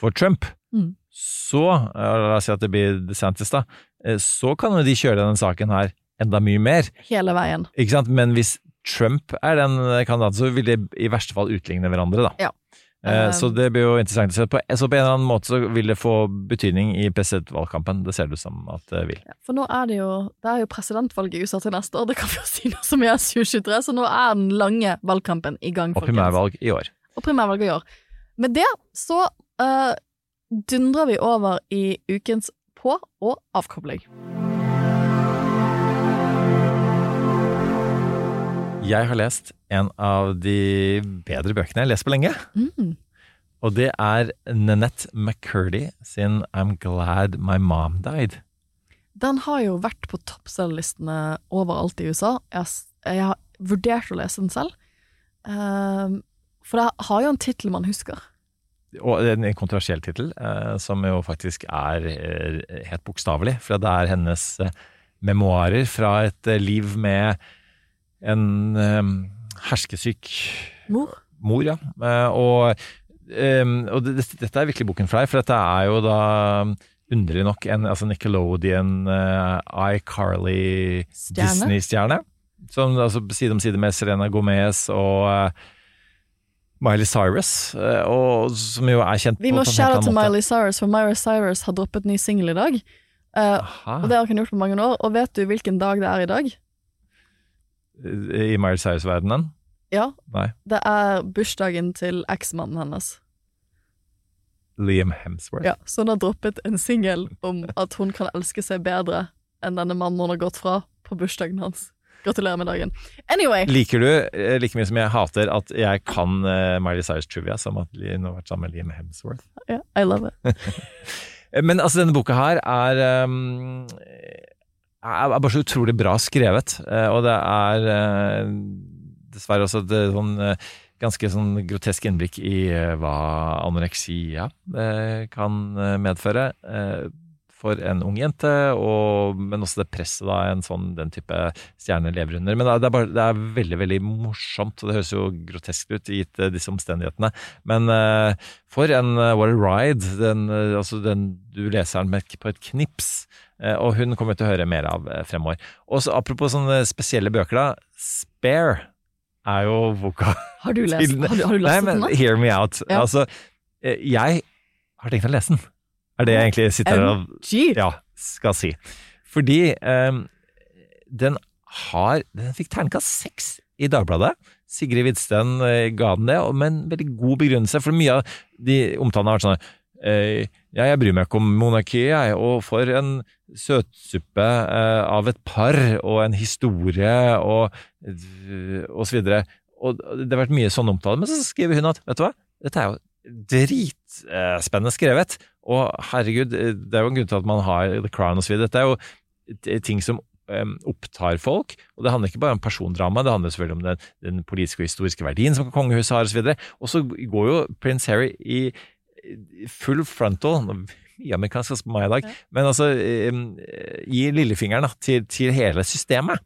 for Trump, Mm. så eh, La oss si at det blir DeSantis, da. eh, Så kan jo de kjøre denne saken her enda mye mer. Hele veien. Ikke sant? Men hvis Trump er den kandidaten, så vil de i verste fall utligne hverandre, da. Ja. Eh, Så det blir jo interessant å se. På, så på en eller annen måte så vil det få betydning i presidentvalgkampen. Det ser det ut som at det vil. Ja, For nå er det jo Det er jo presidentvalget i USA til neste år, det kan vi jo si nå som er 2023, så nå er den lange valgkampen i gang. Og primærvalg i år. og primærvalg i år. Med det så uh, dundrer vi over i ukens på- og avkobling. Jeg har lest en av de bedre bøkene jeg har lest på lenge. Mm. Og det er Nanette McCurdy sin I'm Glad My Mom Died. Den har jo vært på toppselgerlistene overalt i USA. Jeg, har jeg har vurdert å lese den selv. Ehm, for det har jo en tittel man husker. Og en kontroversiell tittel, eh, som jo faktisk er eh, helt bokstavelig. For det er hennes eh, memoarer fra et liv med en eh, herskesyk Mor? mor, ja. Eh, og eh, og det, dette er virkelig boken for deg, for dette er jo da underlig nok en altså Nickelodeon, uh, iCarly, Stjerne. Disney-stjerne. Som altså side om side med Serena Gomez og uh, Miley Cyrus, eh, og som jo er kjent Vi må annen til. Miley Cyrus, for Miley Cyrus har droppet ny singel i dag. Uh, og det har hun gjort på mange år. Og vet du hvilken dag det er i dag? I Miley Cyrus-verdenen? Ja, Nei. det er bursdagen til eksmannen hennes. Liam Hemsworth. Ja, så hun har droppet en singel om at hun kan elske seg bedre enn denne mannen hun har gått fra på bursdagen hans. Gratulerer med dagen. Anyway, Liker du eh, like mye som jeg hater at jeg kan uh, Miley Cyrus trivia, som at hun har vært sammen med Liam Hemsworth? yeah, I love it. Eh, Men altså, denne boka her er ehm, er bare så utrolig bra skrevet. eh, Og det er eh, dessverre også et sånn eh, ganske sånn grotesk innblikk i hva anoreksia kan medføre. For en ung jente, og, men også det presset da en sånn, den type stjerne lever under. Men det er, bare, det er veldig veldig morsomt, og det høres jo grotesk ut gitt disse omstendighetene. Men uh, for en uh, what a ride! Den, uh, altså den, du leser den på et knips. Eh, og hun kommer vi til å høre mer av eh, fremover. Og så Apropos sånne spesielle bøker, da. Spare er jo boka Har du lest, til- har du, har du lest Nei, men den? hear me out. Ja. Altså, eh, jeg har tenkt å lese den. Er det jeg egentlig sitter her og ja, skal si. Fordi um, den har Den fikk terningkast seks i Dagbladet. Sigrid Vidsten eh, ga den det, med en veldig god begrunnelse. For mye av de omtalene har vært sånn Ja, jeg bryr meg ikke om monarkiet, jeg. Og for en søtsuppe eh, av et par, og en historie, og, og så videre. Og det har vært mye sånn omtale. Men så skriver hun at vet du hva, dette er jo dritspennende skrevet. Og herregud, det er jo en grunn til at man har The Crown osv. Dette er jo ting som opptar folk. Og det handler ikke bare om persondrama, det handler selvfølgelig om den, den politiske og historiske verdien som kongehuset har osv. Og så går jo prins Harry i full frontal amerikansk på meg i dag, men altså gi lillefingeren da, til, til hele systemet.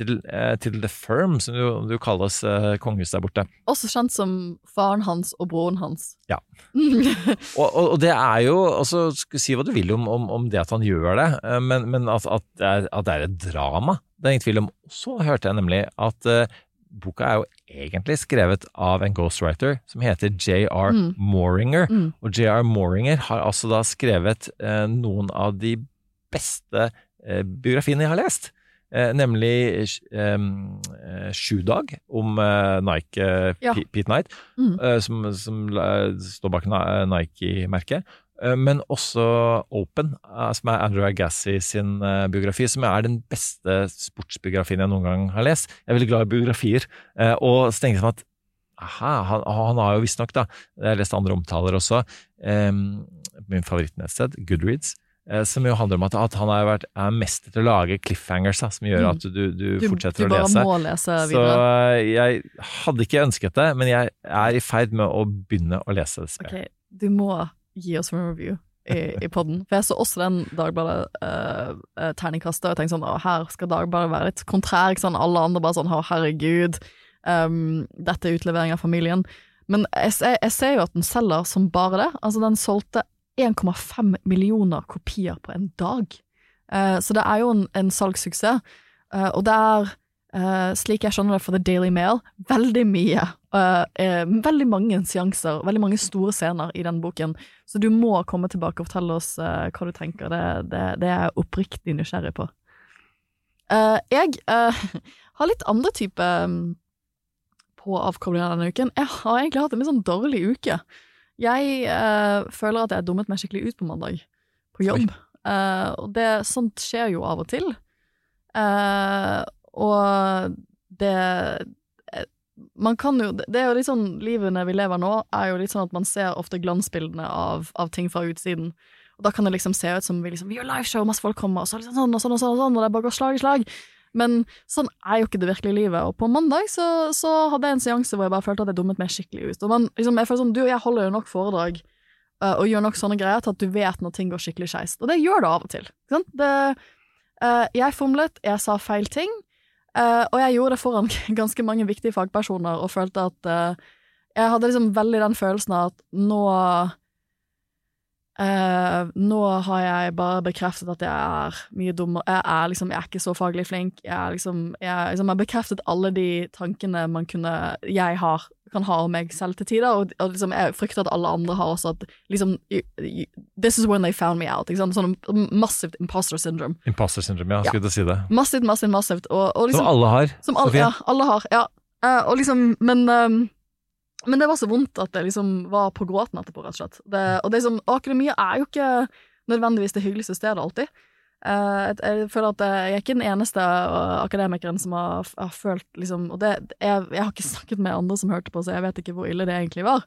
Til, eh, til The Firm, som du, jo kalles uh, kongehuset der borte. Også kjent som faren hans og broren hans. Ja. Og, og, og det er jo altså, skal Si hva du vil om, om, om det at han gjør det, eh, men, men at, at, det er, at det er et drama, det er ingen tvil om. Så hørte jeg nemlig at eh, boka er jo egentlig skrevet av en ghostwriter som heter J.R. Mm. Moringer. Mm. Og J.R. Moringer har altså da skrevet eh, noen av de beste eh, biografiene jeg har lest. Eh, nemlig eh, eh, Shoedag om eh, Nike, Ja. Pete Knight, Mm. som, som står bak Nike-merket. Eh, Men også Open, eh, som er Andrew Agassi sin eh, biografi, som er den beste sportsbiografien jeg noen gang har lest. Jeg er veldig glad i biografier. Og så tenkte jeg sånn at aha, han, han har jo visstnok, da, jeg har lest andre omtaler også, eh, min favorittnettsted, Goodreads, som jo handler om at, at han vært, er mester til å lage cliffhangers, da, som gjør Mm. at du, du, Du, fortsetter du å bare lese. må lese videre. Så jeg hadde ikke ønsket det, men jeg er i ferd med å begynne å lese det. Ok, du må gi oss en review i, i podden. For jeg så også den Dagbladet-terningkastet, og tenkte sånn å, her skal Dagbladet være litt kontrær. Ikke sånn, alle andre bare sånn å, herregud, um, dette er utlevering av familien. Men jeg, jeg, jeg ser jo at den selger som bare det. Altså, den solgte 1,5 millioner kopier på en dag. Uh, så det er jo en, en salgssuksess. Uh, og det er, eh, slik jeg skjønner det for The Daily Mail, veldig mye. Uh, uh, veldig mange seanser, veldig mange store scener i den boken. Så du må komme tilbake og fortelle oss hva du tenker. Det, det, det er jeg oppriktig nysgjerrig på. Jeg har litt andre type um, på avkoblinger denne uken. Jeg har egentlig hatt en litt sånn dårlig uke. Jeg føler at jeg dummet meg skikkelig ut på mandag, på jobb. Og det, sånt skjer jo av og til. Eh, og det eh, Man kan jo Det er jo litt sånn Livene vi lever nå, er jo litt sånn at man ser ofte glansbildene av, av ting fra utsiden. Og da kan det liksom se ut som vi liksom Vi gjør liveshow, masse folk kommer, og så liksom sånn og sånn og sånn, og sånn, og det bare går slag i slag. Men sånn er jo ikke det virkelige livet. Og på mandag så, så hadde jeg en seanse hvor jeg bare følte at jeg dummet meg skikkelig ut. Og man, liksom, jeg føler sånn, Du og jeg holder jo nok foredrag uh, og gjør nok sånne greier til at du vet når ting går skikkelig skeis. Og det gjør det av og til. Ikke sant? Det, uh, jeg fomlet, jeg sa feil ting, eh, og jeg gjorde det foran ganske mange viktige fagpersoner og følte at uh, Jeg hadde liksom veldig den følelsen av at nå Eh, nå har jeg bare bekreftet at jeg er mye dummere. Jeg er liksom, jeg er ikke så faglig flink. Jeg, har liksom, liksom har bekreftet alle de tankene man kunne, jeg har, kan ha om meg selv til tider, og, og liksom, jeg frykter at alle andre har også at liksom you, you, This is when they found me out. Ikke sant? Sånn massivt imposter syndrome. Imposter syndrome, ja, skulle du si det. Massivt, massivt, massivt. Og, og liksom, Som alle har. som alle, ja, alle har, ja. Uh, og liksom, men, ehm, men det var så vondt at det liksom var på gråten etterpå, rett og slett. Det, og det som, og akademia er jo ikke nødvendigvis det hyggeligste stedet alltid. Uh, jeg, føler at jeg er ikke den eneste eh, akademikeren som har, har følt liksom Og det, jeg, jeg har ikke snakket med andre som hørte på, så jeg vet ikke hvor ille det egentlig var.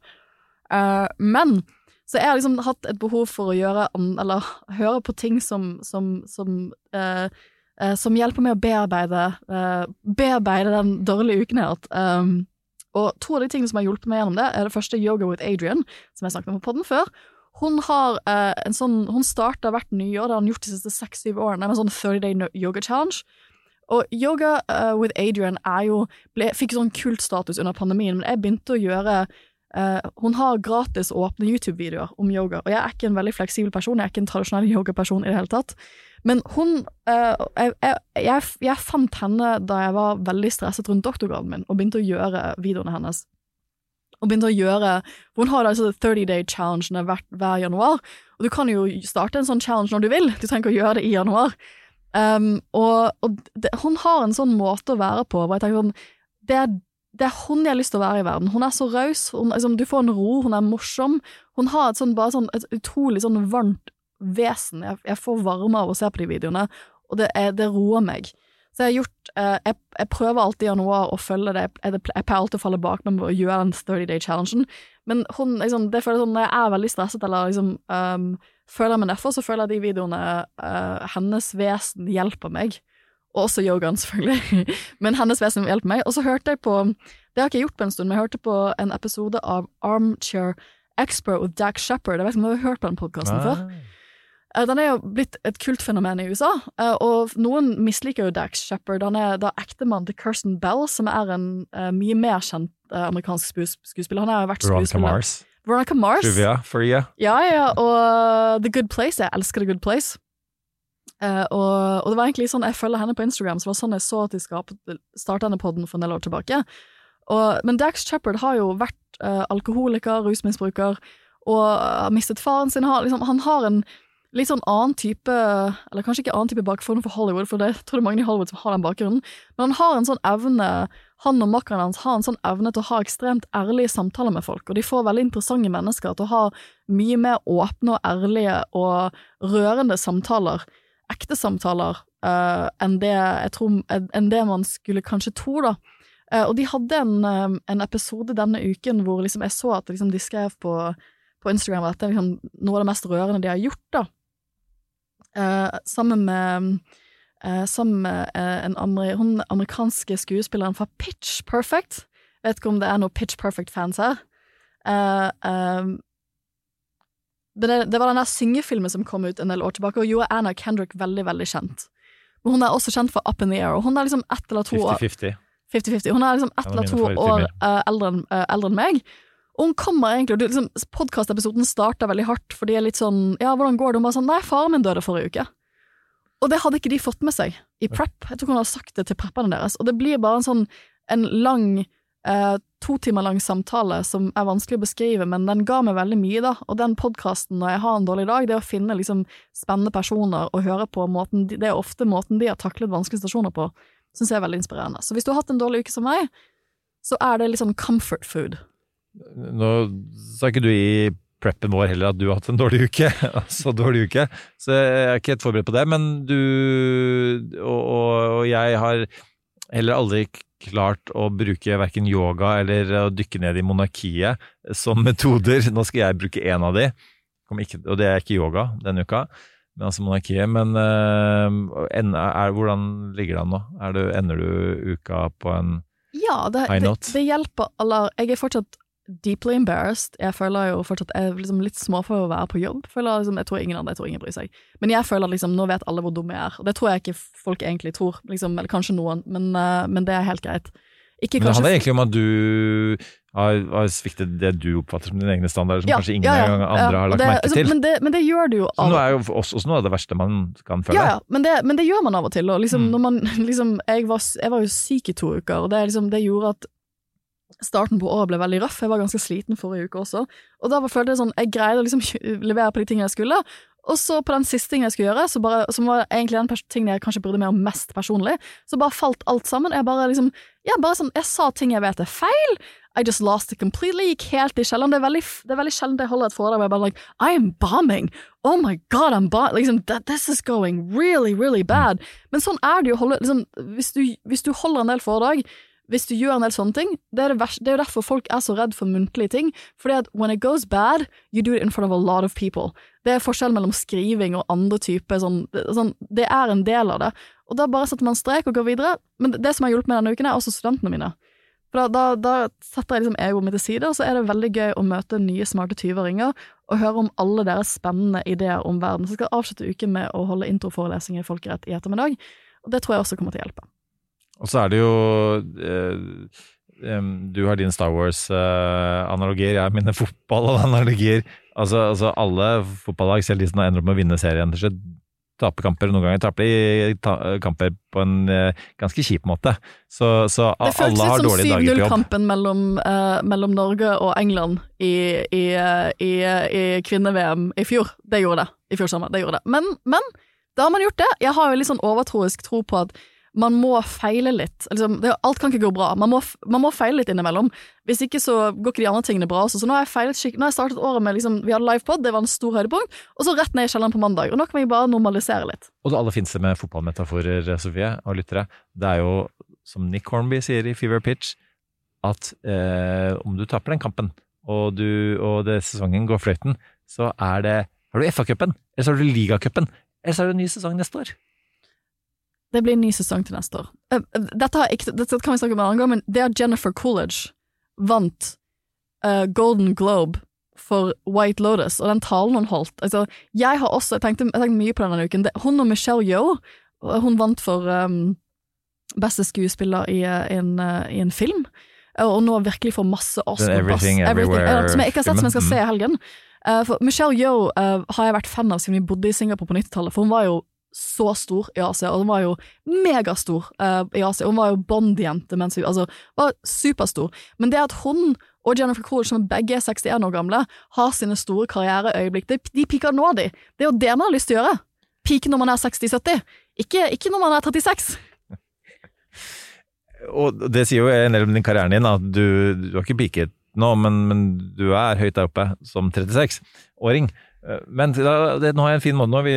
Uh, men så jeg har liksom hatt et behov for å gjøre Eller høre på ting som, som, som uh, som hjelper meg å bearbeide, bearbeide den dårlige uken jeg har hatt. Um, og to av de tingene som har hjulpet meg gjennom det, er det første Yoga with Adrian, som jeg snakket om på podden før. Hun har eh, en sånn Hun starta hvert nyår, det har hun gjort de siste seks-syv årene, med en sånn 30 day yoga challenge. Og Yoga uh, with Adrian er jo ble, fikk sånn kultstatus under pandemien, men jeg begynte å gjøre uh, Hun har gratis åpne YouTube-videoer om yoga, og jeg er ikke en veldig fleksibel person, jeg er ikke en tradisjonell yogaperson i det hele tatt. Men hun eh, jeg, jeg, jeg, fant henne da jeg var veldig stresset rundt doktorgraden min, og begynte å gjøre videoene hennes. Og begynte å gjøre Hun har altså 30 day challengene hver, hver januar, og du kan jo starte en sånn challenge når du vil, du trenger ikke å gjøre det i januar. Um, og og det, hun har en sånn måte å være på hvor jeg tenker sånn det er, det er hun jeg har lyst til å være i verden. Hun er så raus, liksom, du får en ro, hun er morsom. Hun har et sånn, bare sånn, et utrolig sånn varmt vesen. Jeg, jeg får varme av å se på de videoene, og det, er, det roer meg. Så jeg har gjort eh, jeg, jeg prøver alltid i januar å følge det. Jeg, jeg pleier alltid å falle bak med å gjøre den 30 day challengen. Men hun, liksom, det føles sånn når jeg er veldig stresset eller liksom um, føler meg nedfor, så føler jeg de videoene uh, Hennes vesen hjelper meg. Og også yogaen, selvfølgelig. Men hennes vesen hjelper meg. Og så hørte jeg på Det har jeg ikke gjort på en stund, men jeg hørte på en episode av Armchair Expert with Jack Shepherd. Jeg vet ikke om du har hørt på den podkasten før? Eh, Den er jo blitt et kultfenomen i USA, eh, og noen misliker jo Dax Shepherd. Han er da ektemann til Kirsten Bell, som er en uh, mye mer kjent uh, amerikansk skuespiller. Han har jo vært Veronica skuespiller. Mars. Veronica Mars. Trivia you. Ja, ja, og uh, The Good Place. Jeg elsker The Good Place. Og, og det var egentlig sånn jeg følger henne på Instagram, så det var sånn jeg så at de starta denne podden for en del år tilbake. Og, men Dax Shepherd har jo vært alkoholiker, rusmisbruker, og har mistet faren sin. Har, liksom, han har en litt sånn annen type Eller kanskje ikke annen type bakgrunn for Hollywood, for det tror det er mange i Hollywood som har den bakgrunnen, men han har en sånn evne Han og makkeren hans har en sånn evne til å ha ekstremt ærlige samtaler med folk, og de får veldig interessante mennesker til å ha mye mer åpne og ærlige og rørende samtaler, ekte samtaler, uh, enn det tror enn det man skulle kanskje tro, da. Uh, og de hadde en, um, en episode denne uken hvor liksom jeg så at liksom de skrev på, på Instagram at det er liksom noe av det mest rørende de har gjort, da. Eh, sammen med eh, Sammen med eh, en amer hun amerikanske skuespilleren fra Pitch Perfect. Vet ikke om det er noen Pitch Perfect-fans her. Det, det var den der syngefilmen som kom ut en del år tilbake, og gjorde Anna Kendrick veldig, veldig kjent. Men hun er også kjent for Up in the Air, og hun er liksom ett eller to år 50-50. 50-50. Hun er liksom ett eller to år eh, eldre, eh, eldre enn meg. Og hun kommer egentlig, og liksom, podkastepisoden starter veldig hardt, for de er litt sånn Ja, hvordan går det? Hun bare sånn Nei, faren min døde forrige uke. Og det hadde ikke de fått med seg i prep. Jeg tror hun hadde sagt det til prepperne deres. Og det blir bare en sånn en lang eh, to timer lang samtale som er vanskelig å beskrive, men den ga meg veldig mye, da. Og den podkasten når jeg har en dårlig dag, det å finne liksom spennende personer og høre på måten de, Det er ofte måten de har taklet vanskelige situasjoner på, syns jeg er veldig inspirerende. Så hvis du har hatt en dårlig uke som meg, så er det litt sånn comfort food. Nå sa ikke du i preppen vår heller at du har hatt en dårlig uke, altså dårlig uke, så jeg er ikke helt forberedt på det, men du og, og, og jeg har heller aldri klart å bruke verken yoga eller å dykke ned i monarkiet som metoder. Nå skal jeg bruke én av de, ikke, og det er ikke yoga denne uka, men altså monarkiet. Men uh, en- er, hvordan ligger det an nå? Er du, ender du uka på en Ja, det, High det, note. det hjelper Eller, jeg er fortsatt deeply embarrassed. Jeg føler jo fortsatt Jeg er liksom litt små for å være på jobb. Føler liksom, jeg tror ingen andre, jeg tror ingen bryr seg. Men jeg føler liksom, nå vet alle hvor dum jeg er. Og det tror jeg ikke folk egentlig tror. Liksom, eller kanskje noen, men, uh, men det er helt greit. Ikke Men det handler egentlig om at du har, har sviktet det du oppfatter som dine egne standarder, som Ja, kanskje ingen ja, ja, andre har lagt det, merke altså, til. Men det, men det gjør du jo Så nå er jo også noe av det verste man kan føle. Ja, men det, men det gjør man av og til. Og liksom, Mm. man, liksom, jeg, var, jeg var jo syk i to uker, og det, liksom, det gjorde at starten på året ble veldig røff. Jeg var ganske sliten forrige uke også. Og da følte jeg sånn Jeg greide å liksom levere på de tingene jeg skulle. Og så på den siste tingen jeg skulle gjøre, bare, som var egentlig den tingen jeg kanskje brydde meg om mest personlig, så bare falt alt sammen. Jeg bare liksom Ja, bare sånn Jeg sa ting jeg vet er feil. I just lost it completely. Gikk helt i kjelleren. Det er veldig, det er veldig sjelden jeg holder et foredrag hvor jeg bare like I am bombing. Oh my god, I'm bombing. Liksom, this is going really, really bad. Men sånn er det jo holde liksom, hvis, du, hvis du holder en del foredrag, hvis du gjør en del sånne ting, det er, det, vers- det er jo derfor folk er så redd for muntlige ting. Fordi at when it goes bad, you do it in front of a lot of people. Det er forskjell mellom skriving og andre typer sånn, sånn Det er en del av det. Og da bare setter man strek og går videre. Men det- det som har hjulpet meg denne uken, er også studentene mine. For da, da, da setter jeg liksom egoet mitt til side, og så er det veldig gøy å møte nye smarte tyveringer og høre om alle deres spennende ideer om verden. Så jeg skal avslutte uken med å holde introforelesning i folkerett i ettermiddag, og det tror jeg også kommer til å hjelpe. Og så er det jo eh, Du har dine Star Wars-analogier, jeg har mine fotballanalogier. Altså, altså alle fotballag, selv de som ender opp med å vinne serien til slutt, taper kamper. Noen ganger taper de ta kamper på en eh, ganske kjip måte. Så, så alle har dårlige dager på jobb. Det føltes som 7-0-kampen mellom, eh, mellom Norge og England i, i, i, i kvinne-VM i fjor. Det gjorde det. I fjor sommer. Det gjorde det. Men, men da har man gjort det. Jeg har jo litt sånn overtroisk tro på at man må feile litt. Liksom, det, alt kan ikke gå bra. Man må, man må feile litt innimellom. Hvis ikke så går ikke de andre tingene bra også. Så nå har jeg feilet skikkelig. Nå har jeg startet året med liksom, Vi hadde livepod, det var en stor høydepunkt. Og så rett ned i kjelleren på mandag. Og nå kan vi bare normalisere litt. Og det aller fineste med fotballmetaforer, Sofie og lyttere, det er jo, som Nick Hornby sier i Fever Pitch, at eh, om du taper den kampen, og, du, og det, sesongen går fløyten, så er det har du FA-cupen, eller så har du ligacupen, eller så er det en ny sesong neste år. Det blir en ny sesong til neste år. Eh, eh, Dette, har ikke, dette kan vi snakke om en annen gang, men det at Jennifer Coolidge vant uh, Golden Globe for White Lotus, og den talen hun holdt altså, Jeg har også jeg tenkte, jeg tenkte mye på denne uken. Hun og Michelle Yeoh, hun vant for um, beste skuespiller i, eh, en, i en film, og nå virkelig får masse Oscar Everything, pass, Everywhere eh, Som jeg ikke har sett, som jeg skal se i helgen. Uh, Michelle Yeoh uh, har jeg vært fan av siden vi bodde i Singapore på 90-tallet, for hun var jo så stor i Asia, og hun var jo megastor uh, i Asia. Hun var jo Bond-jente, mens hun altså, var superstor. Men det at hun og Jennifer Coolidge, som begge er 61 år gamle, har sine store karriereøyeblikk, de, de piker nå, de. Det er jo det man har lyst til å gjøre. Pike når man er 60-70, ikke, ikke når man er 36. Og det sier jo en del om din karrieren din, at du, du har ikke piket nå, men, men du er høyt der oppe som 36-åring. Men da, det, nå har jeg en fin måte, nå vi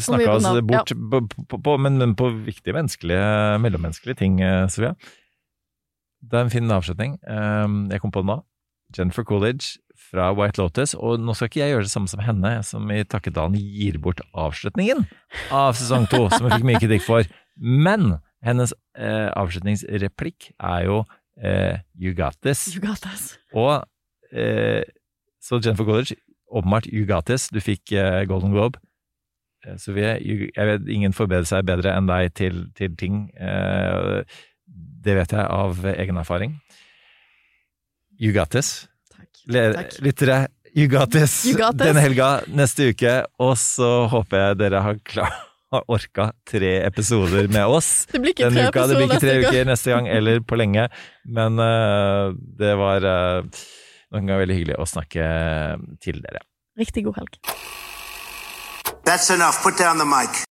snakka oss bort, ja. på, på, på, men, men på viktige menneskelige, mellommenneskelige ting, eh, Sofia. Det er en fin avslutning. Eh, Jeg kom på den nå. Jennifer Coolidge fra White Lotus. Og nå skal ikke jeg gjøre det samme som henne, som i Takkedalen gir bort avslutningen av sesong to, som hun fikk mye kritikk for. Men hennes eh, avslutningsreplikk er jo eh, You got this. You got this. Og eh, så Jennifer Coolidge, åpenbart You got this. Du fikk eh, Golden Globe. Så Sofie, you, jeg vet ingen forbereder seg bedre enn deg til, til ting. Eh, det vet jeg av egen erfaring. You got this. Takk. Le- Takk. Lyttere, you got this, You got this. denne helga, neste uke. Og så håper jeg dere har, klart har orka tre episoder med oss Det blir ikke denne tre uka. Det blir ikke tre uker neste gang, eller på lenge. Men uh, det var uh, noen ganger veldig hyggelig å snakke til dere. Riktig god helg. That's enough. Put down the mic.